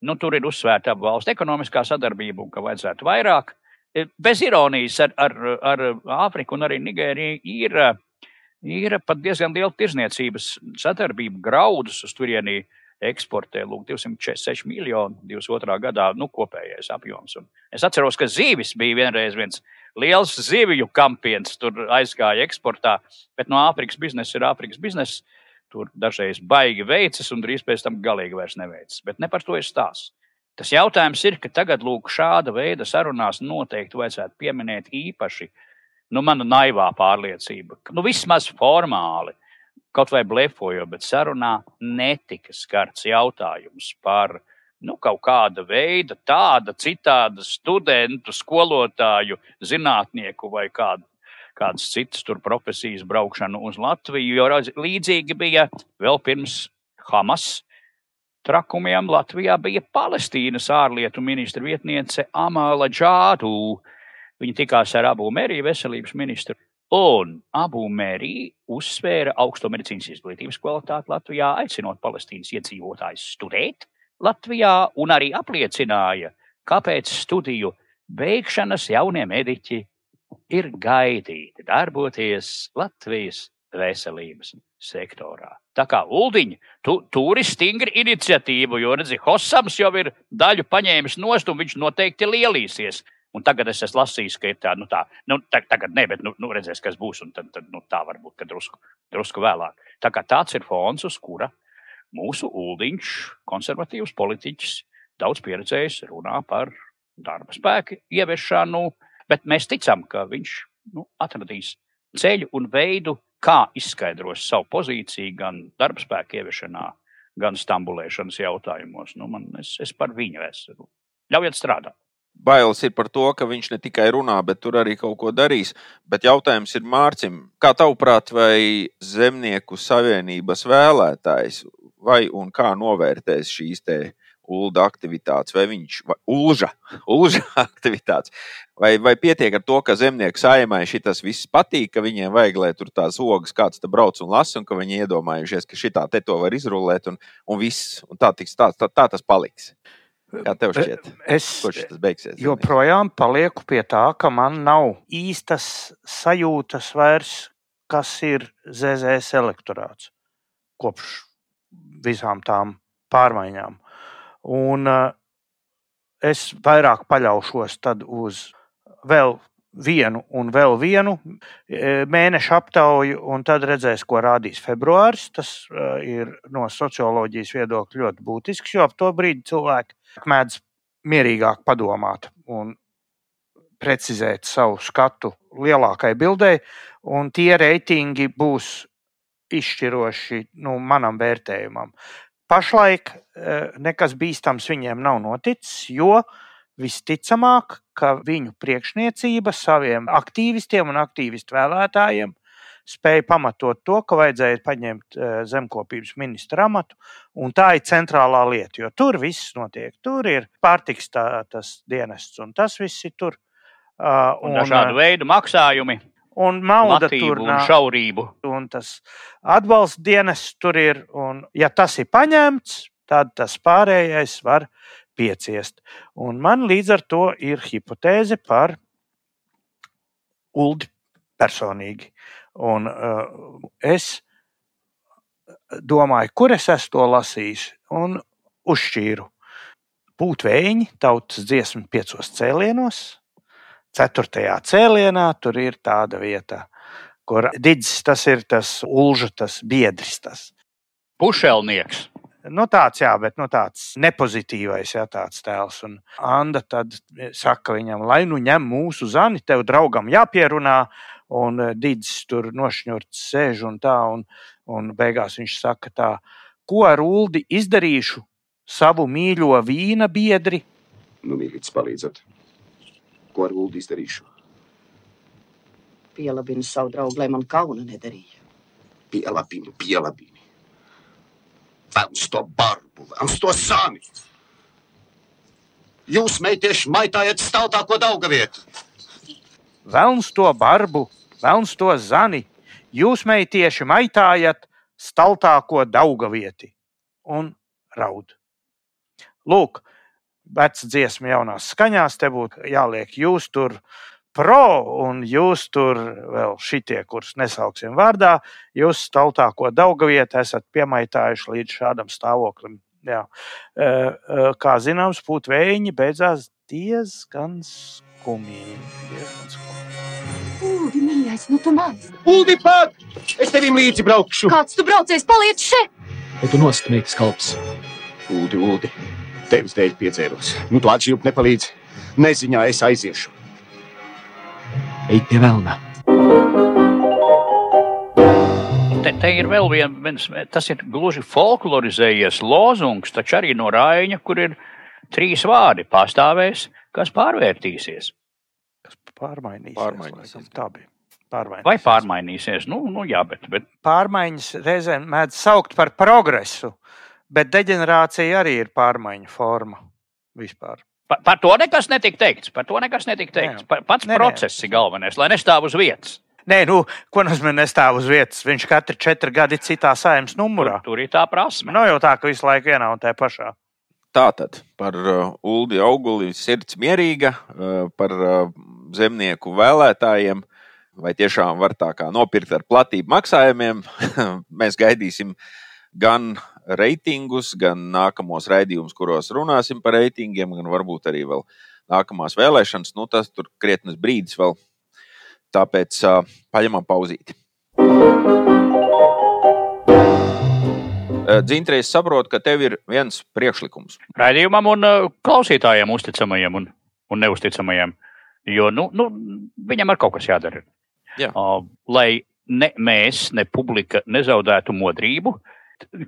S2: Nu, tur ir uzsvērta abu valstu ekonomiskā sadarbība un ka vajadzētu vairāk. E, bez ironijas ar, ar, ar Āfriku un arī Nigēriju ir, ir pat diezgan liela tirzniecības sadarbība. Graudus uz turieni eksportē lūk, 246 miljonu 22. gadā nu, kopējais apjoms. Un es atceros, ka zīvis bija vienreiz viens liels zivju kampiens, tur aizgāja eksportā, bet no Āfrikas biznesa ir Āfrikas biznesa tur dažreiz baigi veicas, un drīz pēc tam galīgi vairs neveicas. Bet ne par to ir stāsts. Tas jautājums ir, ka tagad lūk, šāda veida sarunās noteikti vajadzētu pieminēt īpaši nu, mana naivā pārliecība, ka nu, vismaz formāli, kaut vai blefojot, bet sarunā netika skarts jautājums par nu, kaut kāda veida, tāda, citāda studentu, skolotāju, zinātnieku vai kādu kādas citas profesijas braukšanu uz Latviju, jo līdzīgi bija vēl pirms Hamas trakumiem Latvijā bija Palestīnas ārlietu ministra vietniece Amāla Džādu. Viņa tikās ar Abu Mēriju veselības ministru. Un Abu Mērija uzsvēra augsto medicīnas izglītības kvalitāti Latvijā, aicinot Palestīnas iedzīvotājus studēt Latvijā, un arī apliecināja, kāpēc studiju beigšanas jaunie mediķi ir gaidīti darboties Latvijas veselības sektorā. Tā kā Uldiņa, tu, tur ir stingra iniciatīva, jo, redzi, Hosams jau ir daļu paņēmis nost, un viņš noteikti lielīsies. Un tagad es esmu lasījis, ka ir tā, nu tā, nu, tā, tagad ne, bet nu, nu redzēs, kas būs, un tad, tad nu, tā varbūt, drusku, drusku vēlāk. Tā kā tāds ir fons, uz kura mūsu Uldiņš, konservatīvs politiķis, daudz pieredzējis, runā par darba spēku ieviešanu, Bet mēs ticam, ka viņš nu, atradīs ceļu un veidu, kā izskaidros savu pozīciju gan darbspēka ieviešanā, gan stambulēšanas jautājumos. Nu, man, es, es par viņu esmu. Ļaujiet strādāt.
S1: Bailes ir par to, ka viņš ne tikai runā, bet tur arī kaut ko darīs. Bet jautājums ir Mārcim, kā tavuprāt, vai Zemnieku savienības vēlētājs vai un kā novērtēs šīs te ULDA aktivitātes, vai viņš vai ulža, ulža aktivitātes, vai, vai pietiek ar to, ka zemnieku saimai šis viss patīk, ka viņiem vajag, lai tur tās ogas kāds brauc un lasa, un ka viņi iedomājušies, ka šitā te to var izrullēt, un, un viss, un tā, tiks, tā, tā, tā tas paliks. Kā tev šķiet?
S3: Es beigsies, joprojām palieku pie tā, ka man nav īstas sajūtas vairs, kas ir ZZS elektorāts kopš visām tām pārmaiņām. Un uh, es vairāk paļaušos uz vēl vienu un vēl vienu e, mēnešu aptauju, un tad redzēs, ko rādīs februāris. Tas uh, ir no socioloģijas viedokļa ļoti būtisks, jo ap to brīdi cilvēki mēdz mierīgāk padomāt un precizēt savu skatu lielākai bildei, un tie reitingi būs izšķiroši nu, manam vērtējumam. Pašlaik eh, nekas bīstams viņiem nav noticis, jo visticamāk, ka viņu priekšniecība saviem aktīvistiem un aktīvistu vēlētājiem spēja pamatot to, ka vajadzēja paņemt zemkopības ministra amatu, un tā ir centrālā lieta, jo tur viss notiek. Tur ir pārtiks tā, tas dienests, un tas viss ir tur.
S2: Un, un dažādu veidu maksājumi.
S3: Un nauda tur
S2: un
S3: nav.
S2: šaurību.
S3: Un tas atbalsta dienests tur ir. Un, ja tas ir paņemts, tad tas pārējais var pieciest. Un man līdz ar to ir hipotēze par Uldi personīgi. Un, uh, es domāju, kur es esmu to lasījis, un uzšķīru. Pūtvēji, tautas dziesma piecos cēlienos, ceturtajā cēlienā tur ir tāda vieta, kur didzis tas ir tas ulža, tas biedris. Tas.
S2: Pušelnieks.
S3: Nu, tāds, jā, bet nu, tāds nepozitīvais, jā, tāds tēls. Un Anna tad saka viņam, lai nu ņem mūsu zani, tev draugam jāpierunā, un eh, Digis tur nošņurts sēž un tā, un, un beigās viņš saka tā, ko ar Uldi izdarīšu, savu mīļo vīna biedri.
S6: Nu, mīlītis, palīdzat. Ko ar Ulu izdarīšu?
S4: Pielabinu savu draugu, lai man kauna nedarīja.
S6: Pielabini, pielabini. Vēlams to barbu, vēlams to sāmi. Jūs, meitieši, maitājat staltāko dauga vietu.
S3: Velns to barbu, velns to zani, jūs meitieši maitājat staltāko daugavieti un raud. Lūk, vecs dziesma jaunās skaņās, te būtu jāliek jūs tur pro, un jūs tur vēl šitie, kurus nesauksim vārdā, jūs staltāko daugavietu esat piemaitājuši līdz šādam stāvoklim. Jā. E, e, Kā zināms, pūtvēji beidzās diezgan skumji. Diezgan skumji.
S5: Uldi, mīļais, nu tu mans.
S6: Uldi, pāk! Es tevim līdzi braukšu.
S5: Kāds tu braucies, paliec šeit!
S7: Vai tu nost meitas kalps?
S6: Uldi, Uldi, tevis dēļ piedzēros. Nu, tu atšķirp nepalīdzi. Neziņā es aiziešu.
S7: Ej pie velna!
S2: Te, te ir vēl viens, viens, tas ir gluži folklorizējies lozungs, taču arī no Rāņa, kur ir trīs vārdi - pastāvēs, kas pārvērtīsies.
S3: Kas pārmainīsies?
S1: Pārmainīsies.
S3: Tā bija. Pārmainīsies.
S2: Vai pārmainīsies? Nu, nu jā, bet, bet
S3: Pārmaiņas reizēm mēdz saukt par progresu, bet deģenerācija arī ir pārmaiņu forma vispār.
S2: Par, par to nekas netika teikts. Par to nekas netika teikts.
S3: Nē.
S2: Pa- Pats
S3: Nē, nē.
S2: process ir galvenais, lai nestāv uz vietas.
S3: Nē, nu, ko nozīmē nestāv uz vietas? Viņš katru četru gadu ir citā saimnes numurā.
S2: Tur, tur ir tā prasme.
S3: Nav jau tā, ka visu laiku vienā un tajā pašā.
S1: Tātad par uh, Ulu auguli sirds mierīga, uh, par uh, zemnieku vēlētājiem. Vai tiešām var tā kā nopirkt ar platību maksājumiem? Mēs gaidīsim gan reitingus, gan nākamos raidījumus, kuros runāsim par reitingiem, gan varbūt arī vēl nākamās vēlēšanas. Nu, tas tur krietnes brīdis vēl. Tāpēc uh, paņemam pauzīti. Uh, Dzintri, es saprotu, ka tev ir viens priekšlikums.
S2: Raidījumam un uh, klausītājiem, uzticamajiem un, un neusticamajiem. Jo nu, nu, viņam ir kaut kas jādara.
S1: Jā.
S2: Uh, lai ne mēs, ne publika nezaudētu modrību,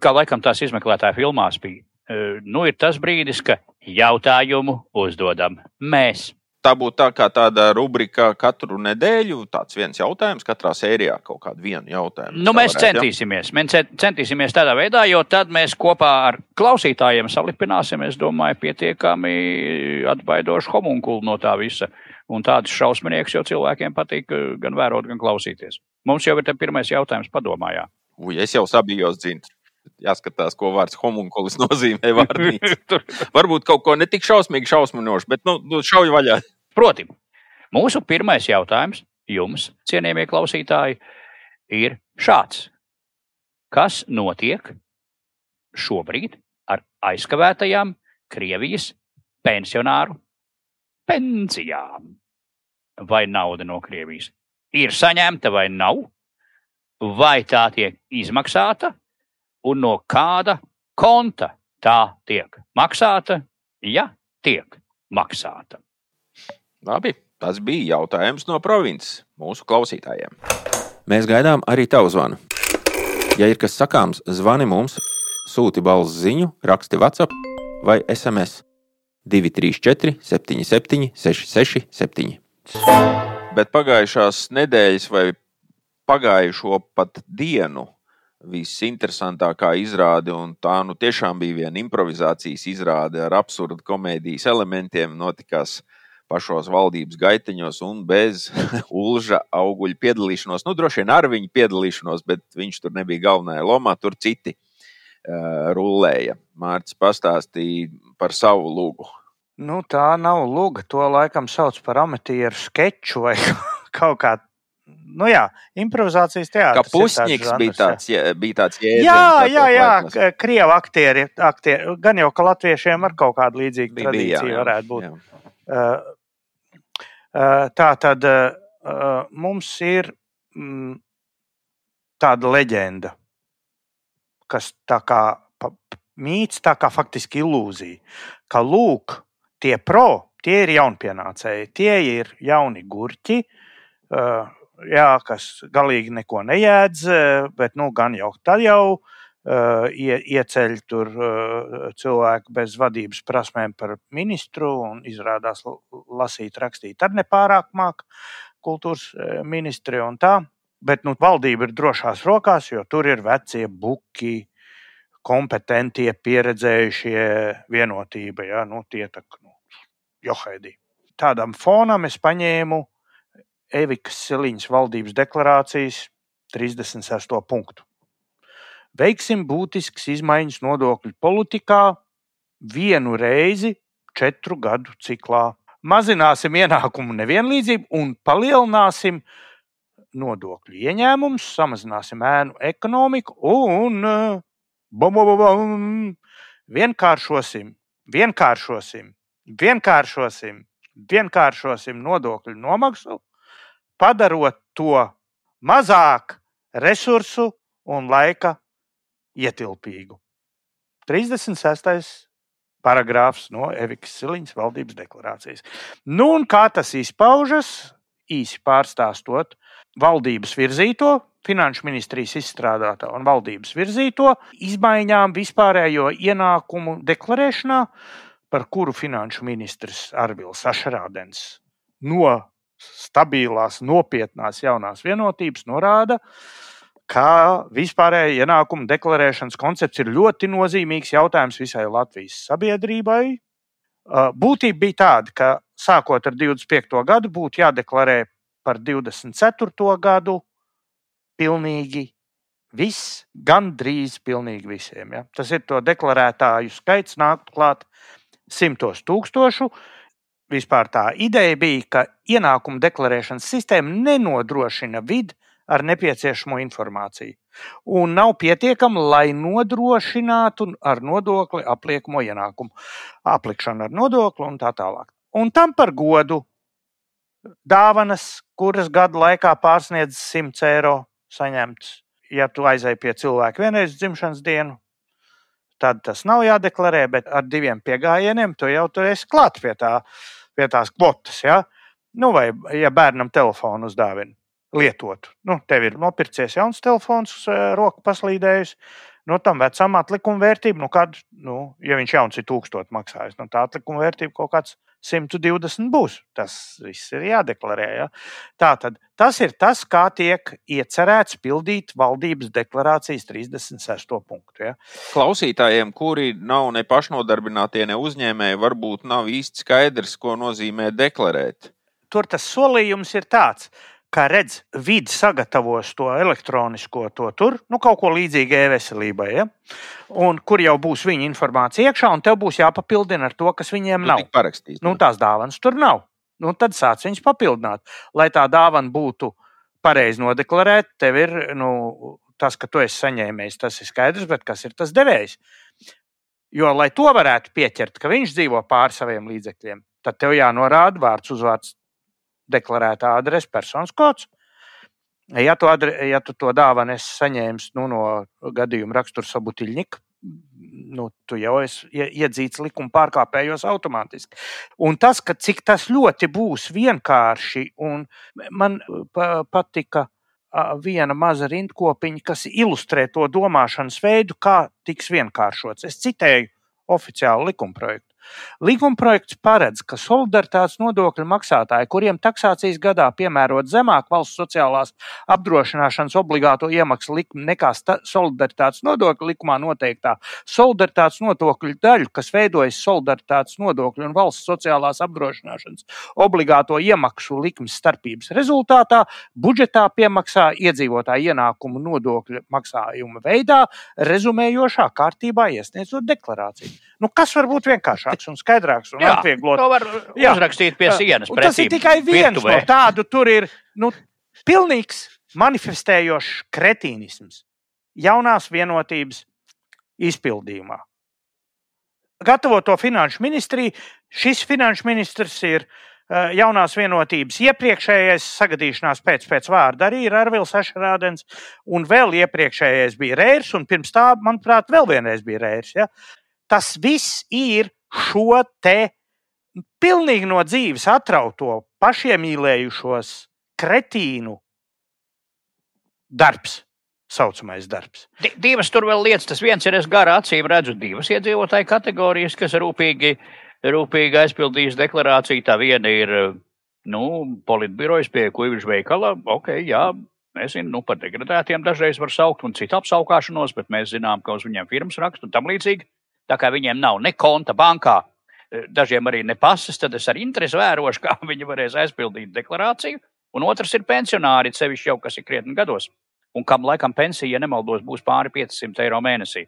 S2: kā laikam tās izmeklētāja filmās bija. Uh, nu, ir tas brīdis, ka jautājumu uzdodam mēs.
S1: Tā būtu tā kā tāda rubrika katru nedēļu, tāds viens jautājums, katrā sērijā kaut kādu vienu jautājumu.
S2: Nu, mēs
S1: varētu, ja?
S2: centīsimies. Mēs cen- centīsimies tādā veidā, jo tad mēs kopā ar klausītājiem salipināsim, es domāju, pietiekami atbaidošu homunkulu no tā visa. Un tāds šausminieks jau cilvēkiem patīk eh, gan vērot, gan klausīties. Mums jau ir pirmais jautājums, padomājā.
S1: Ui, es jau sabijos dzintri. Jāskatās, ko vārds homunkulis nozīmē. Varbūt kaut ko ne tik šausmīgi šausminošu, bet nu, nu, šauj vaļā.
S2: Proti, mūsu pirmais jautājums jums, cienījamie klausītāji, ir šāds. Kas notiek šobrīd ar aizkavētajām Krievijas pensionāru pensijām? Vai nauda no Krievijas ir saņemta vai nav? Vai tā tiek izmaksāta un no kāda konta tā tiek maksāta, ja tiek maksāta?
S1: Labi, tas bija jautājums no provinces mūsu klausītājiem. Mēs gaidām arī tavu zvanu. Ja ir kas sakāms, zvani mums, sūti balss ziņu, raksti WhatsApp vai SMS 234, 77, 667. Bet pagājušās nedēļas vai pagājušo pat dienu visinteresantākā izrāde, un tā nu tiešām bija viena improvizācijas izrāde ar absurdu komēdijas elementiem. Notikās pašos valdības gaiteņos un bez Ulža auguļa piedalīšanos. Nu, droši vien ar viņu piedalīšanos, bet viņš tur nebija galvenajā lomā, tur citi uh, rullēja. Mārcis pastāstīja par savu lūgu.
S3: Nu, tā nav luga. To laikam sauc par amatieru sketču vai kaut kā nu jā, improvizācijas teātris.
S1: Kā pusnieks bija tāds, jā, bija tāds jēdziens.
S3: Jā, jā, jā, krievu aktieri, aktieri, gan jau, ka latviešiem ar kaut kādu līdzīgu bija, tradīciju bija, jā, jā, varētu būt. Jā. Uh, uh, tā tad uh, mums ir mm, tāda leģenda, kas tā kā mīts, tā kā faktiski ilūzija, ka lūk, tie pro, tie ir jaunpienācēji, tie ir jauni gurķi, uh, jā, kas galīgi neko nejēdz, bet nu, gan jau tad jau uh, ie, ieceļ tur uh, cilvēku bez vadības prasmēm par ministru un izrādās lasīt, rakstīt ar nepārāk māk kultūras ministri un tā. Bet nu, valdība ir drošās rokās, jo tur ir vecie buki, kompetentie, pieredzējušie vienotība. Ja? Nu, tie tā, nu, johaidī. Tādam fonam es paņēmu Evikas Siliņas valdības deklarācijas 36. punktu. Veiksim būtiskas izmaiņas nodokļu politikā vienu reizi četru gadu ciklā. Mazināsim ienākumu nevienlīdzību un palielināsim nodokļu ieņēmumus, samazināsim ēnu ekonomiku un bum, bum, bum, vienkāršosim, vienkāršosim, vienkāršosim, vienkāršosim nodokļu nomaksu padarot to mazāk resursu un laika ietilpīgu. 36. paragrāfs no Evikas Siliņas valdības deklarācijas. Nu, un kā tas izpaužas, īsi pārstāstot valdības virzīto, finanšu ministrijas izstrādātā un valdības virzīto izmaiņām vispārējo ienākumu deklarēšanā, par kuru finanšu ministrs Arvils Ašrādens no stabilās, nopietnās jaunās vienotības norāda, ka vispārējā ienākuma deklarēšanas koncepts ir ļoti nozīmīgs jautājums visai Latvijas sabiedrībai. Būtība bija tāda, ka sākot ar 25. gadu būtu jādeklarē par 24. gadu pilnīgi viss, gandrīz pilnīgi visiem. Ja? Tas ir to deklarētāju skaits, nāk klāt simtos tūkstošu vispār tā ideja bija, ka ienākumu deklarēšanas sistēma nenodrošina vidi ar nepieciešamo informāciju. Un nav pietiekama, lai nodrošinātu ar nodokli apliekamo ienākumu, aplikšanu ar nodokli un tā tālāk. Un tam par godu dāvanas, kuras gadu laikā pārsniedz 100 eiro saņemts. Ja tu aizēji pie cilvēka vienreiz dzimšanas dienu, tad tas nav jādeklarē, bet ar diviem piegājieniem tu jau tur esi klāt pie tā pie tās kvotas. Ja? Nu, vai, ja bērnam telefonu uzdāvina lietotu, nu, tev ir nopircies jauns telefons, eh, roka paslīdējusi. Nu, tam vecam atlikuma vērtība, nu, kad, nu, ja viņš jauns ir tūkstoši maksājis, nu, tā atlikuma vērtība kaut kāds 120 būs. Tas viss ir jādeklarē. Ja? Tā tad tas ir tas, kā tiek iecerēts pildīt valdības deklarācijas 36. punktu. Ja?
S1: Klausītājiem, kuri nav ne pašnodarbinātie, ne uzņēmēji, varbūt nav īsti skaidrs, ko nozīmē deklarēt.
S3: Tur tas solījums ir tāds, kā redz, vidi sagatavos to elektronisko to tur, nu, kaut ko līdzīgu e-veselībai, ja? un kur jau būs viņa informācija iekšā, un tev būs jāpapildina ar to, kas viņiem nav. Nu, tās dāvanas tur nav. Nu, tad sāc viņus papildināt. Lai tā dāvana būtu pareizi nodeklarēta, tev ir nu, tas, ka tu esi saņēmējis, tas ir skaidrs, bet kas ir tas devējs? Jo, lai to varētu pieķert, ka viņš dzīvo pāri saviem līdzekļiem, tad tev jānorāda vārds, uzvārds, deklarētā adrese, personas kods. Ja tu, adre, ja tu to dāvanu esi saņēmis nu, no gadījuma rakstura sabutiļņika, nu, tu jau esi iedzīts likuma pārkāpējos automātiski. Un tas, ka cik tas ļoti būs vienkārši, un man patika viena maza rindkopiņa, kas ilustrē to domāšanas veidu, kā tiks vienkāršots. Es citēju oficiālu likumprojektu. Likumprojekts paredz, ka solidaritātes nodokļu maksātāji, kuriem taksācijas gadā piemērot zemāk valsts sociālās apdrošināšanas obligāto iemaksu likmi nekā solidaritātes nodokļu likumā noteiktā solidaritātes nodokļu daļu, kas veidojas solidaritātes nodokļu un valsts sociālās apdrošināšanas obligāto iemaksu likmes starpības rezultātā, budžetā piemaksā iedzīvotāju ienākumu nodokļu maksājuma veidā, rezumējošā kārtībā iesniedzot deklarāciju. Nu, kas var būt vienkāršāks un skaidrāks un atvieglot?
S2: to var
S3: Jā.
S2: uzrakstīt pie sienas.
S3: Un tas ir
S2: pretīm
S3: tikai viens
S2: virtuvē.
S3: no tādu. Tur ir nu, pilnīgs manifestējošs kretīnisms jaunās vienotības izpildījumā. Gatavot to finanšu ministriju, šis finanšu ministrs ir uh, jaunās vienotības iepriekšējais, sagadīšanās pēc, pēc vārda arī ir Arvils Ešerādens, un vēl iepriekšējais bija Rērs, un pirms tā, manuprāt, vēl vienreiz bija Rērs. Ja? Tas viss ir šo te pilnīgi no dzīves atrauto, pašiemīlējušos kretīnu darbs. Saucamais darbs.
S2: Di- Divas tur vēl lietas. Tas viens ir, es garā acīm redzu divas iedzīvotāju kategorijas, kas rūpīgi, rūpīgi aizpildījis deklarāciju. Tā viena ir, nu, politbirojas pie kuģiņš veikala. Ok, jā, nezinu, nu, par degradētiem dažreiz var saukt un citu apsaukāšanos, bet mēs zinām, ka uz viņiem firmas raksta un tam līdzīgi. Tā kā viņiem nav ne konta bankā, eh, dažiem arī ne pases, tad es ar interesi vērošu, kā viņi varēs aizpildīt deklarāciju. Un otrs ir pensionāri, sevišķi jau kas ir krietni gados, un kam laikam pensija, ja nemaldos, būs pāri 500 eiro mēnesī.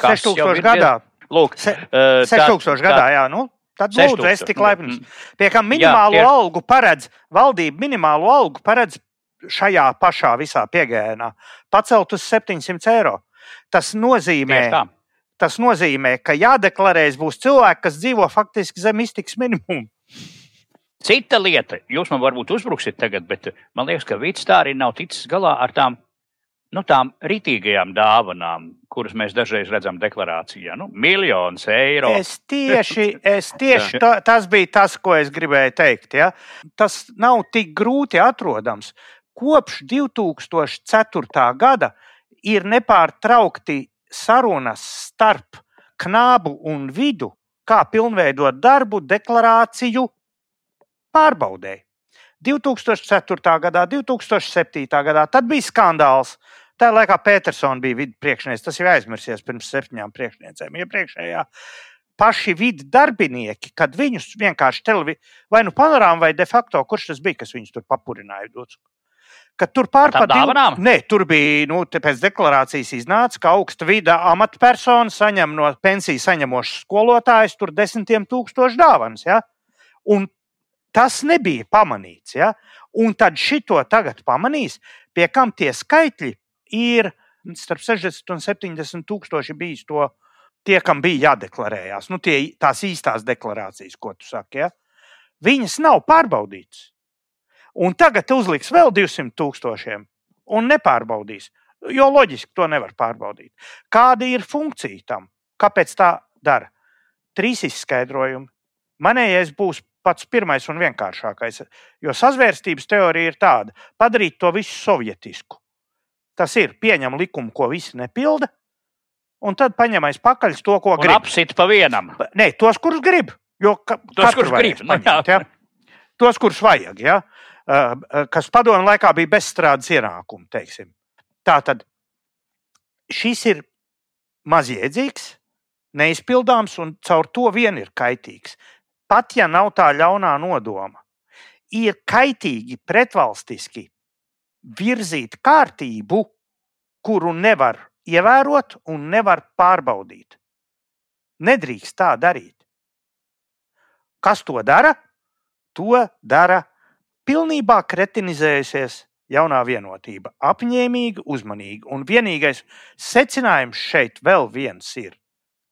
S2: Kas jau
S3: 6000
S2: ir
S3: gadā.
S2: Lūk,
S3: Se,
S2: eh, tā-
S3: 6000
S2: tā-
S3: gadā, jā. Nu, tad lūdzu,
S2: 6000,
S3: es tik laipns.
S2: mm.
S3: Pie kā minimālo
S2: tieši-
S3: algu paredz, valdība minimālo algu paredz šajā pašā visā piegājienā pacelt uz 700 eiro. Tas nozīmē,
S2: tā.
S3: Tas nozīmē, ka jādeklarēs būs cilvēki, kas dzīvo faktiski zem iztiks minimumu.
S2: Cita lieta, jūs man varbūt uzbruksiet tagad, bet man liekas, ka Vits tā arī nav ticis galā ar tām, nu, tām ritīgajām dāvanām, kuras mēs dažreiz redzam deklarācijā. Nu, miljonus eiro.
S3: Es tieši, es tieši tā, tas bija tas, ko es gribēju teikt. Ja? Tas nav tik grūti atrodams. Kopš 2004. gada ir nepārtraukti sarunas starp knābu un vidu, kā pilnveidot darbu deklarāciju pārbaudēji. 2004. gadā, 2007. gadā, tad bija skandāls. Tā laikā Petersona bija vidu priekšnieks. Tas jau aizmirsies pirms septiņām priekšniecēm. Iepriekšējā paši vidu darbinieki, kad viņus vienkārši televīzijā, vai nu panorāmā, vai de facto, kurš tas bija, kas viņus tur papurināja. Dots. Kad tur pārpār
S2: dāvanām?
S3: Nē, tur bija, nu, pēc deklarācijas iznāca, ka augsta vida amatpersona saņem no pensiju saņemošas skolotājas tur desmitiem tūkstošu dāvanas. Ja? Un tas nebija pamanīts. Ja? Un tad šito tagad pamanīs, pie kam tie skaitļi ir starp 60 un 70 tūkstoši bijis to, tie, kam bija jādeklarējās. Nu, tie, tās īstās deklarācijas, ko tu saki, ja? viņas nav pārbaudītas. Un tagad uzliks vēl 200 tūkstošiem un nepārbaudīs. Jo loģiski to nevar pārbaudīt. Kāda ir funkcija tam? Kāpēc tā dara? Trīs izskaidrojumi. Manējais būs pats pirmais un vienkāršākais. Jo sazvērstības teorija ir tāda, padarīt to visu sovietisku. Tas ir pieņem likumu, ko visi nepilda, un tad paņemais pakaļ to, ko
S2: Un
S3: grib.
S2: apsit pa vienam.
S3: Nē, tos, kurus grib. Jo ka,
S2: Tos, kurus grib, nu
S3: paņemt, ja? Tos, kurus vajag. Ja? Uh, uh, Kas padomu laikā bija bezstrādes ienākumi. Teiksim. Tā tad šis ir mazjēdzīgs, neizpildāms un caur to vien ir kaitīgs. Pat ja nav tā ļaunā nodoma, ir kaitīgi pretvalstiski virzīt kārtību, kuru nevar ievērot un nevar pārbaudīt. Nedrīkst tā darīt. Kas to dara? To dara pilnībā kretinizējusies jaunā vienotība. Apņēmīgi, uzmanīgi. Un vienīgais secinājums šeit vēl viens ir,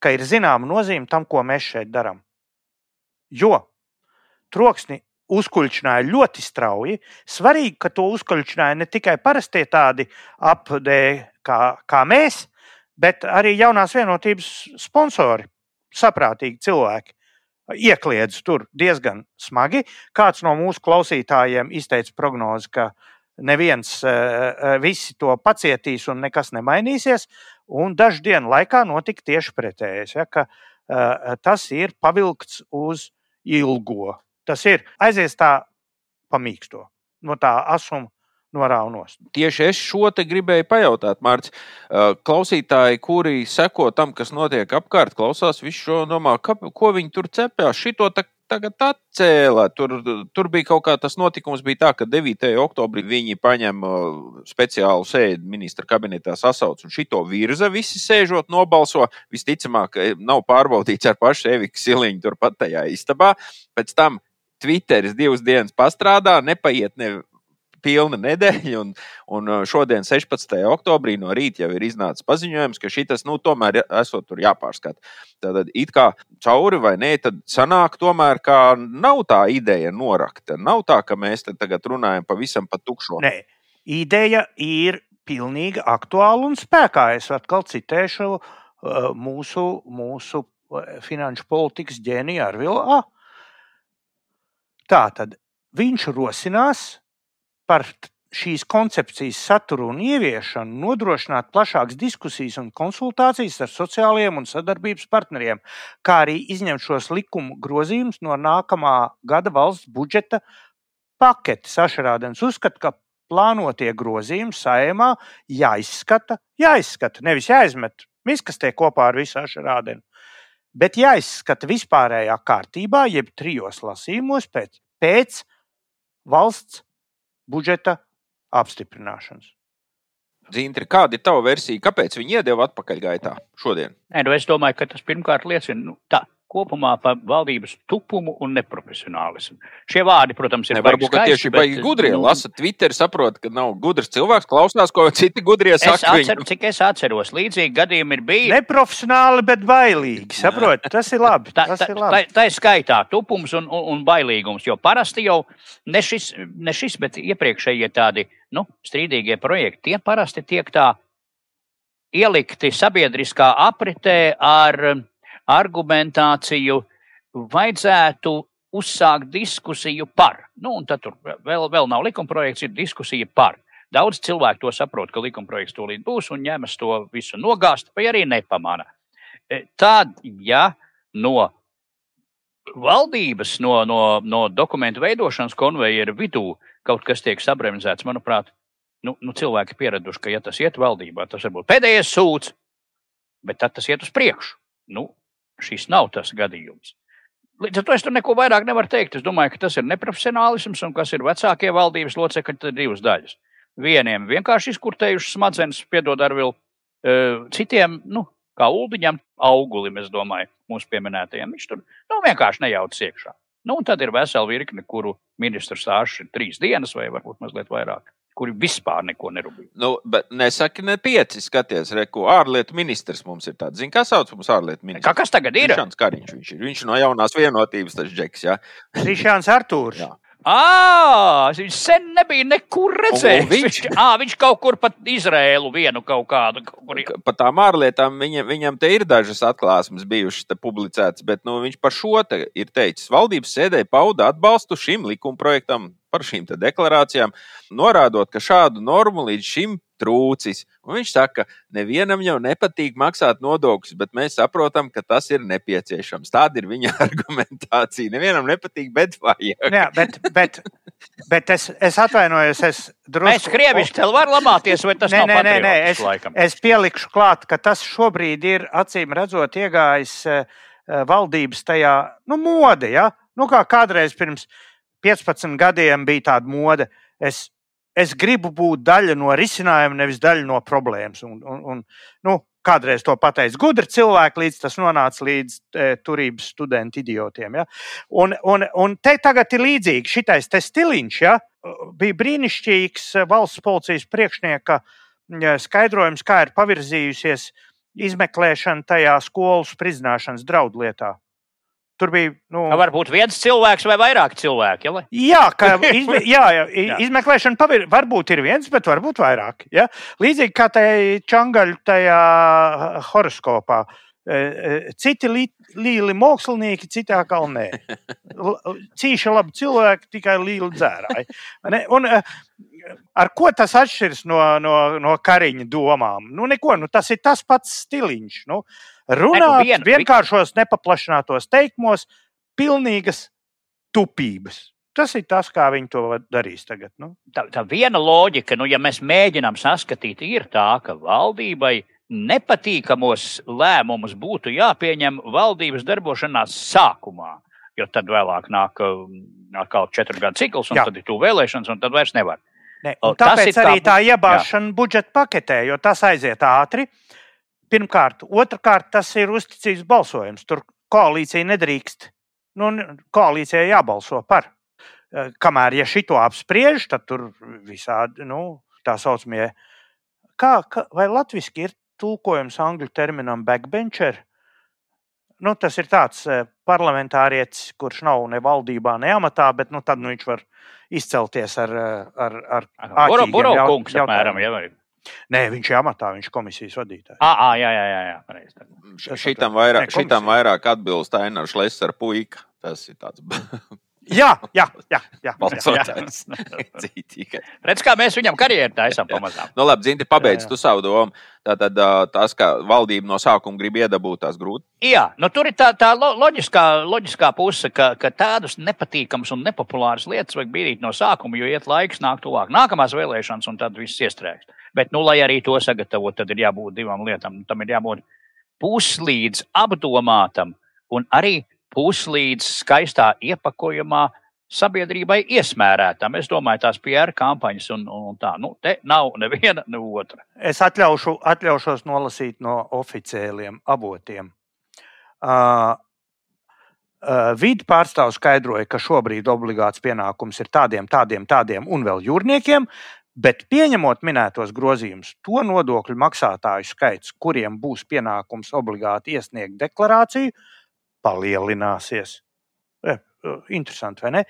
S3: ka ir zināma nozīme tam, ko mēs šeit darām. Jo troksni uzkuļķināja ļoti strauji. Svarīgi, ka to uzkuļķināja ne tikai parastie tādi apdē, kā, kā mēs, bet arī jaunās vienotības sponsori, saprātīgi cilvēki. Iekliedz tur diezgan smagi. Kāds no mūsu klausītājiem izteica prognozi, ka neviens uh, visi to pacietīs un nekas nemainīsies. Un dažu dienu laikā notika tieši pretējais. Ja, ka uh, tas ir pavilkts uz ilgo. Tas ir aizies tā pamīksto, no tā asuma noraunos.
S1: Tieši es šo te gribēju pajautāt, Mārcis. Klausītāji, kuri seko tam, kas notiek apkārt, klausās visu šo domā, ka, ko viņi tur cepjas. Šito ta, tagad atcēla. Tur, tur bija kaut kā tas notikums, bija tā, ka 9. oktobrī viņi paņem speciālu sēdi ministra kabinetā sasauc un šito virza, visi sēžot, nobalso. Visticamāk, nav pārbaudīts ar pašu Eviku Siliņu turpat tajā istabā. Pēc tam Twitteris divas dienas pastrādā, nepaiet ne pilna nedēļa, un, un uh, šodien, 16. oktobrī, no rīta jau ir iznācis paziņojums, ka šis nu, tomēr esot tur jāpārskata. Tad it kā cauri vai nē, tad sanāk tomēr, ka nav tā ideja norakta. Nav tā, ka mēs tagad runājam pavisam pa tukšo.
S3: Nē, ideja ir pilnīgi aktuāla un spēkā. Es atkal citēšu uh, mūsu, mūsu uh, finanšu politikas ģēniju Arvilu A. Tā tad viņš rosinās par šīs koncepcijas saturu un ieviešanu nodrošināt plašākas diskusijas un konsultācijas ar sociālajiem un sadarbības partneriem, kā arī izņemt šos likumu grozījumus no nākamā gada valsts budžeta paketes. Sašarādens uzskata, ka plānotie grozījumi saimā jāizskata, jāizskata, nevis jāizmet miskastē kopā ar visu ašarādenu, bet jāizskata vispārējā kārtībā, jeb trijos lasījumos pēc, pēc valsts budžeta apstiprināšanas.
S1: Zintri, kāda ir tava versija? Kāpēc viņi iedeva atpakaļgaitā šodien?
S2: Nē, nu es domāju, ka tas pirmkārt liecina nu, tā, kopumā par valdības tupumu un neprofesionālismu. Šie vārdi, protams, ir
S1: varbūt skaisti, tieši baigi gudrie. Nu, lasa Twitter, saprot, ka nav gudrs cilvēks, klausās, ko citi gudrie saka.
S2: Es atceru, cik es atceros, līdzīgi gadījumi ir bijuši.
S3: Neprofesionāli, bet bailīgi. Saprot, tas ir labi.
S2: Tā,
S3: tas
S2: tā,
S3: ir labi.
S2: tā, tā ir skaitā tupums un, un, un bailīgums, jo parasti jau ne šis, ne šis bet iepriekšējie tādi nu, strīdīgie projekti, tie parasti tiek tā ielikti sabiedriskā apritē ar argumentāciju, vajadzētu uzsākt diskusiju par. Nu, un tad tur vēl, vēl nav likumprojekts, ir diskusija par. Daudz cilvēku to saprot, ka likumprojekts tūlīt būs un ņemas to visu nogāzt, vai arī nepamana. E, tad, ja no valdības, no, no, no dokumentu veidošanas konveijera vidū kaut kas tiek sabremzēts, manuprāt, nu, nu, cilvēki pieraduši, ka, ja tas iet valdībā, tas var būt pēdējais sūds, bet tad tas iet uz priekšu. Nu, šis nav tas gadījums. Līdz ar to es tur neko vairāk nevaru teikt. Es domāju, ka tas ir neprofesionālisms un kas ir vecākie valdības locekļi, tad divas daļas. Vieniem vienkārši izkurtējuši smadzenes, piedod ar vēl citiem, nu, kā ūdeņam, augulim, es domāju, mūsu pieminētajiem. Viņš tur nu, vienkārši nejauc iekšā. Nu, un tad ir vesela virkne, kuru ministrs stāsts ir trīs dienas vai varbūt mazliet vairāk kuri vispār neko nerūpīgi.
S1: Nu, bet nesaki, ne pieci. Skaties, re, ko ārlietu ministrs mums ir tāds. Zini, kā sauc mums ārlietu ministrs?
S2: Kā kas tagad ir?
S1: Krišāns Kariņš. Viņš ir. Viņš no jaunās vienotības, tas džeks, jā.
S3: Krišāns Artūrs. Jā.
S2: À, viņš sen nebija nekur redzējis. Viņš, à, viņš kaut kur pat Izrēlu vienu kaut kādu. Kaut kur...
S1: Par tām ārlietām viņam, viņam te ir dažas atklāsmes bijušas publicētas, bet nu, viņš par šo te ir teicis. Valdības sēdē pauda atbalstu šim likumprojektam par šīm deklarācijām, norādot, ka šādu normu līdz šim trūcis. Un viņš saka, ka nevienam jau nepatīk maksāt nodokļus, bet mēs saprotam, ka tas ir nepieciešams. Tāda ir viņa argumentācija. Nevienam nepatīk, bet vajag.
S3: Jā, bet, bet, bet es, es atvainojos. Es
S2: drusku... Mēs krieviski tev varam lamāties, vai tas
S3: nē,
S2: nav
S3: nē, nē, nē. Es,
S2: laikam.
S3: es pielikšu klāt, ka tas šobrīd ir acīm redzot iegājis uh, valdības tajā nu, mode. Ja? Nu, kā kādreiz pirms 15 gadiem bija tāda mode. Es, es gribu būt daļa no risinājuma, nevis daļa no problēmas. Un, un, un, nu, kādreiz to pateica gudri cilvēki, līdz tas nonāca līdz e, turības studentu idiotiem. Ja? Un, un, un te tagad ir līdzīgi. Šitais stiliņš ja? bija brīnišķīgs valsts policijas priekšnieka skaidrojums, kā ir pavirzījusies izmeklēšana tajā skolu spridzināšanas draudu lietā. Tur bija. Nu,
S2: ka varbūt viens cilvēks vai vairāk cilvēki. Ja?
S3: Jā, ka izme, jā, jā, jā. izmeklēšana pavir, varbūt ir viens, bet varbūt vairāk. Ja? Līdzīgi kā tajā čangaļu tajā horoskopā. E, e, citi līli mākslinieki, citi atkal nē. Cīši labi cilvēki, tikai līli dzērāji. Un, e, ar ko tas atšķiras no, no, no kariņa domām? Nu, neko, nu, tas ir tas pats stiliņš. Nu, runāt
S2: viena-
S3: vienkāršos, nepaplašinātos teikumos, pilnīgas tupības. Tas ir tas, kā viņi to darīs tagad. Nu.
S2: tā, tā viena loģika, nu, ja mēs mēģinām saskatīt, ir tā, ka valdībai nepatīkamos lēmumus būtu jāpieņem valdības darbošanās sākumā. Jo tad vēlāk nāk um, atkal četru gadu cikls, un
S3: Jā.
S2: Jā. tad ir tuvu vēlēšanas, un tad vairs nevar.
S3: Ne, un tāpēc
S2: tā
S3: arī
S2: bu-
S3: tā iebāzšana budžeta paketē, jo tas aiziet ātri. Pirmkārt, otrkārt, tas ir uzticības balsojums. Tur koalīcija nedrīkst. Nu, koalīcijai jābalso par. Eh, Kamēr ja šito apspriež, tad tur visādi nu, tā saucamie. Kā, kā, vai latviešu ir tulkojums angļu terminam backbencher? Nu, tas ir tāds eh, parlamentārietis, kurš nav ne valdībā, ne amatā, bet nu, tad nu, viņš var izcelties ar, eh, ar, ar
S2: Boro,
S3: Nē, viņš ir amatā, viņš ir komisijas vadītājs.
S2: À, à, jā, jā, jā, jā, pareizi.
S3: Tas
S8: Šitam vairāk,
S3: Nē,
S8: šitam vairāk atbilst Ainārs Lesera puika. Tas ir tāds
S3: Jā, jā, jā. jā, jā.
S8: Cītīgais.
S2: Redz, kā mēs viņam karjeru taisām pamazām.
S8: Nu, labi, Zinti, pabeidz
S3: Jā, jā.
S8: tu savu domu. Tātad tas, ka valdība no sākuma grib iedabūt tās grūti.
S2: Jā, nu, tur ir tā, tā lo- loģiskā, loģiskā puse, ka, ka tādas nepatīkamas un nepopulāras lietas vajag bīdīt no sākuma, jo iet laiks, nāk tuvāk nākamās vēlēšanas, un tad viss iestrēgs. Bet, nu, lai arī to sagatavot, tad ir jābūt divām lietām. Tam ir jābūt puslīdz apdomātam un arī puslīdz skaistā iepakojumā sabiedrībai iesmērētam. Es domāju, tās PR kampaņas un, un tā. Nu, te nav neviena, ne otra.
S3: Es atļaušu, atļaušos nolasīt no oficiāliem avotiem. Uh, uh, Vidu pārstāvs skaidroja, ka šobrīd obligāts pienākums ir tādiem, tādiem, tādiem un vēl jūrniekiem, bet pieņemot minētos grozījumus, to nodokļu maksātāju skaits, kuriem būs pienākums obligāti iesniegt deklarāciju, palielināsies. E, e, interesanti, vai ne?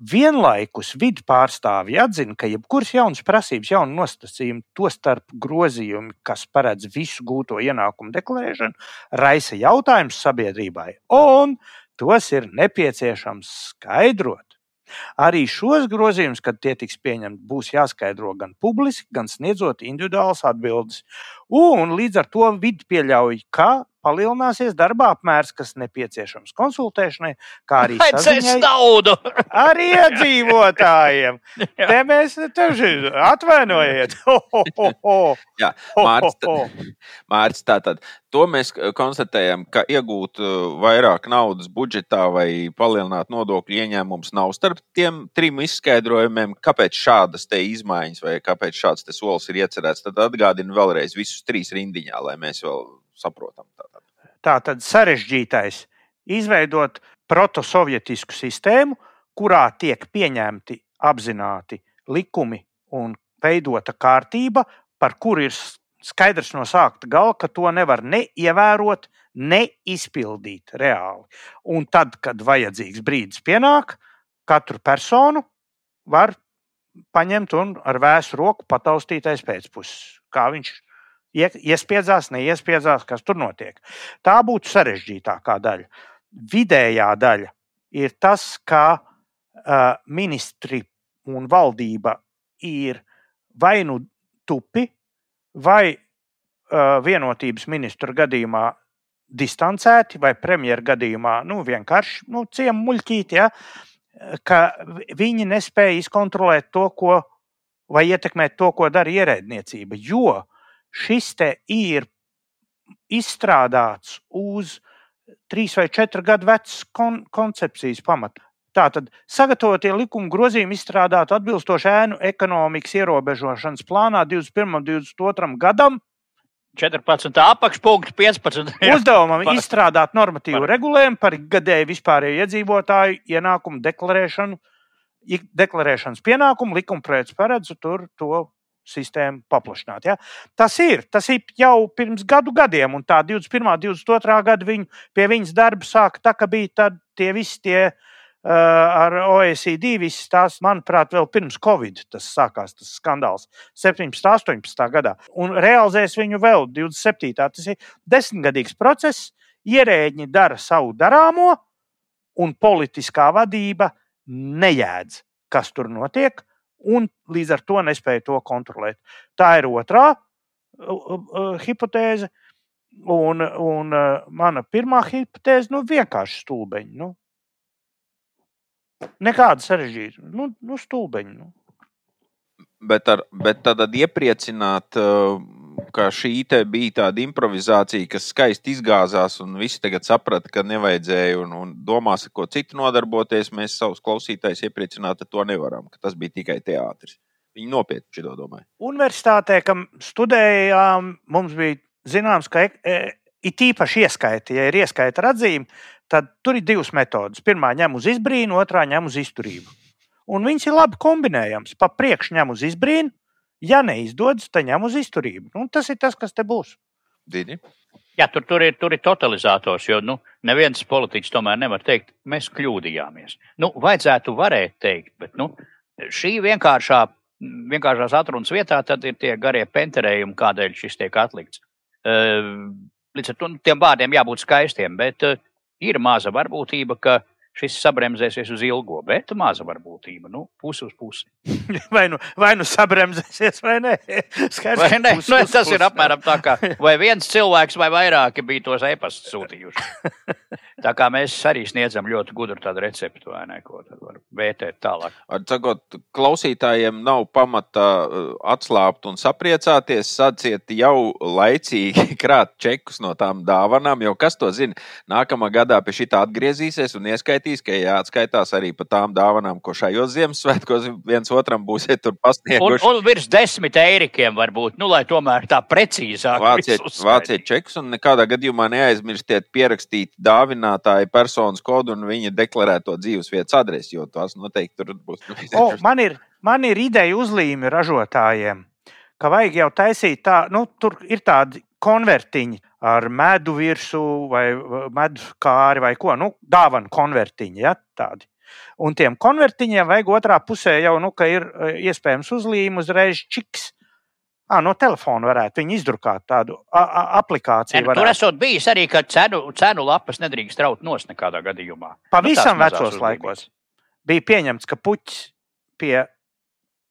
S3: Vienlaikus vidu pārstāvji atzina, ka jebkuras jaunas prasības, jaunu nosacījumu, tostarp grozījumi, kas paredz visu gūto ienākumu deklarēšanu, raisa jautājums sabiedrībai, un tos ir nepieciešams skaidrot. Arī šos grozījumus, kad tie tiks pieņemti, būs jāskaidro gan publiski, gan sniedzot individuālas atbildes. Un līdz ar to vidi pieļauj, ka palielināsies darba apmērs, kas nepieciešams konsultēšanai, kā arī
S2: naudu!
S3: ar iedzīvotājiem. Te mēs tevi atvainojiet.
S8: Jā, Mārcis, tātad to mēs konstatējam, ka iegūt eh, vairāk naudas budžetā vai palielināt nodokļu ieņēmumus nav starp tiem trim izskaidrojumiem, kāpēc šādas te izmaiņas vai kāpēc šāds te solis ir iecerēts. Tad atgādinu vēlreiz visus trīs rindiņā, lai mēs vēl saprotam. Tātad.
S3: Tā tad sarežģītais - izveidot protosovietisku sistēmu, kurā tiek pieņemti apzināti likumi un veidota kārtība, par kuru ir skaidrs no sākta gala, ka to nevar neievērot, neizpildīt reāli. Un tad, kad vajadzīgs brīdis pienāk, katru personu var paņemt un ar vēsu roku pataustīt aiz pēcpuses. Kā viņš iespiedzās, neiespiedzās, kas tur notiek. Tā būtu sarežģītākā daļa. Vidējā daļa ir tas, ka uh, ministri un valdība ir vai nu tupi, vai uh, vienotības ministra gadījumā distancēti, vai premjeras gadījumā nu, vienkārši nu, ciemu muļķīti, ja, ka vi- viņi nespēja izkontrolēt to, ko, vai ietekmēt to, ko dara ierēdniecība. Jo šis te ir izstrādāts uz trīs vai četru gadu vecas kon koncepcijas pamata. Tātad sagatavotie likuma grozījumi izstrādāti atbilstoši ēnu ekonomikas ierobežošanas plānā 21. un 22. gadam.
S2: 14. apakšpunkts, 15. Jā.
S3: Uzdevumam
S2: par-
S3: izstrādāt normatīvu
S2: par-
S3: regulējumu par gadēju vispārējo iedzīvotāju ienākumu deklarēšanu, deklarēšanas pienākumu. Likumprojekts paredz tur to sistēmu paplašināt. Ja? Tas ir, tas ir jau pirms gadu gadiem, un tā 21. un 22. gada viņu, pie viņas darba sāka tā, ka bija tad tie visi tie uh, ar OECD, visas tās, manuprāt, vēl pirms Covid tas sākās, tas skandāls 17. un 18. gadā. Un realizēs viņu vēl 27. Tas ir desmitgadīgs process, ierēģi dara savu darāmo, un politiskā vadība nejēdz, kas tur notiek, un līdz ar to nespēja to kontrolēt. Tā ir otrā uh, uh, hipotēze. Un, un uh, mana pirmā hipotēze nu, vienkārši stulbeņi. Nu. Nekāda sarežģīta. Nu, nu stulbeņi. Nu.
S1: Bet, ar, bet tad iepriecināt, uh, ka šī bija tāda improvizācija, kas skaisti izgāzās, un visi tagad saprata, ka nevajadzēja un, un domās, ar ko citu nodarboties. Mēs savus klausītājus iepriecināt ar to nevaram, ka tas bija tikai teātris. Viņi nopietni to domāja.
S3: Universitātē, kam studējām, mums bija zināms, ka e, it īpaši ieskaita, ja ir ieskaita atzīme, tad tur ir divas metodes. Pirmā ņem uz izbrīnu, otrā ņem uz izturību. Un viņas ir labi kombinējamas. Pa priekšu ņem uz izbrīnu, ja neizdodas, tad ņem uz izturību. Un tas ir tas, kas te būs.
S1: Didi.
S2: Jā, tur, tur, ir, tur ir totalizators, jo nu, neviens politiķis tomēr nevar teikt, mēs kļūdījāmies. Nu, vajadzētu varēt teikt, bet nu, šī vienkāršā, vienkāršās atrunas vietā tad ir tie garie penterējumi, kādēļ šis tiek atlikts. Līdz ar to nu, tiem vārdiem jābūt skaistiem, bet ir maza varbūtība, ka šis sabremzēsies uz ilgo, bet maza varbūtība, nu, pusi uz pusi.
S3: vai, nu, vai nu sabremzēsies, vai nē,
S2: Skaidrs, vai ne? Pusi, nu, tas pusi, ir apmēram tā, kā vai viens cilvēks vai vairāki bija tos e-pastus sūtījuši. Tā kā mēs arī sniedzam ļoti gudru tādu receptu, vai ne, ko tad var vērtēt tālāk.
S1: Ar sakot, klausītājiem nav pamata uh, atslābt un sapriecāties, sāciet jau laicīgi krāt čekus no tām dāvanām, jo kas to zina, nākamā gadā pie šī tā atgriezīsies un ieskaitīs, ka jāatskaitās arī par tām dāvanām, ko šajos Ziemassvētkos viens otram būsiet tur pasnieguši.
S2: Un, un virs desmit eirikiem varbūt, nu, lai tomēr tā precīzāk.
S1: Vāciet, vāciet čekus un nekādā gadījumā neaizmirstiet pierakstīt dāvinā dibinātāja personas kodu un viņa deklarēto dzīvesvietas adresi, jo tās noteikti tur būs.
S3: o, man, ir, man ir ideja uzlīmi ražotājiem, ka vajag jau taisīt tā, nu, tur ir tādi konvertiņi ar medu virsū vai medu kāri vai ko, nu, dāvana konvertiņi, ja, tādi. Un tiem konvertiņiem vajag otrā pusē jau, nu, ka ir e, iespējams uzlīme uzreiz čiks À, no telefona varētu viņi izdrukāt tādu aplikāciju.
S2: Tur esot bijis arī, ka cenu, cenu lapas nedrīkst raut nos nekādā gadījumā.
S3: Pavisam nu, vecos laikos bija pieņemts, ka puķis pie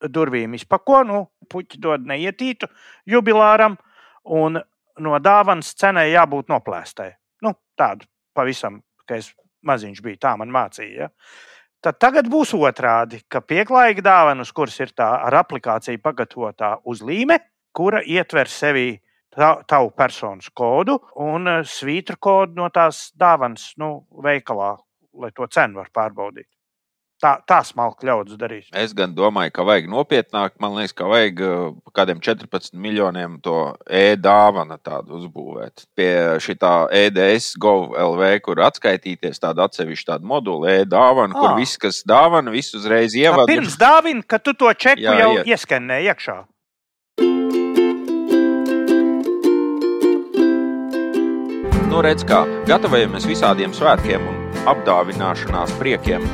S3: durvīm izpako, nu, puķi dod neietītu jubilāram, un no dāvanas cenai jābūt noplēstai. Nu, tādu pavisam, ka es maziņš biju, tā man mācīja. Ja? Tad tagad būs otrādi, ka pieklājīga dāvana, kuras ir tā ar aplikāciju pagatavotā uzlīme, kura ietver sevī tavu personas kodu un eh, svītru kodu no tās dāvanas nu, veikalā, lai to cenu var pārbaudīt. Tā, tā smalki ļaudis darīs.
S1: Es gan domāju, ka vajag nopietnāk. Man liekas, ka vajag uh, kādiem 14 miljoniem to e-dāvana tādu uzbūvēt. Pie šī EDS GOV.LV, kur atskaitīties tādu atsevišķu tādu moduli, e-dāvana, kur viss, kas dāvana, viss uzreiz ievada.
S3: Pirms dāvina, ka tu to čeku jā, jau iet. ieskanē iekšā.
S1: Nu, redz, kā gatavojamies visādiem svētkiem un apdāvināšanās priekiem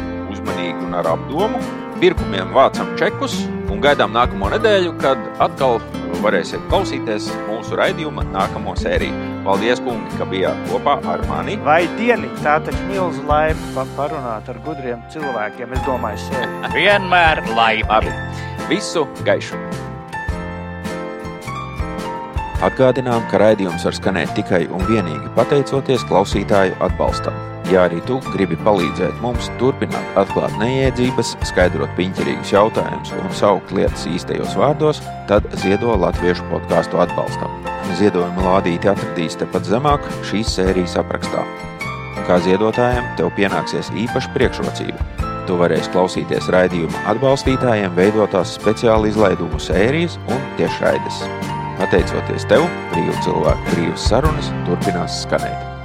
S1: uzmanīgi un ar apdomu. Pirkumiem vācam čekus un gaidām nākamo nedēļu, kad atkal varēsiet klausīties mūsu raidījuma nākamo sēriju. Paldies, kungi, ka bijāt kopā ar mani.
S3: Vai dieni, tā taču milzu laime parunāt ar gudriem cilvēkiem. Es domāju, sevi.
S2: Vienmēr laime.
S1: Labi. Visu gaišu!
S8: Atgādinām, ka raidījums var skanēt tikai un vienīgi pateicoties klausītāju atbalstam. Ja arī tu gribi palīdzēt mums turpināt atklāt neiedzības, skaidrot piņķerīgus jautājumus un saukt lietas īstajos vārdos, tad ziedo latviešu podkāstu atbalstam. Ziedojuma lādīti atradīs tepat zemāk šīs sērijas aprakstā. Kā ziedotājiem tev pienāksies īpaša priekšrocība. Tu varēsi klausīties raidījuma atbalstītājiem veidotās speciāli izlaidumu sērijas un tiešraides. Pateicoties tev, brīvu cilvēku brīvas sarunas turpinās skanēt.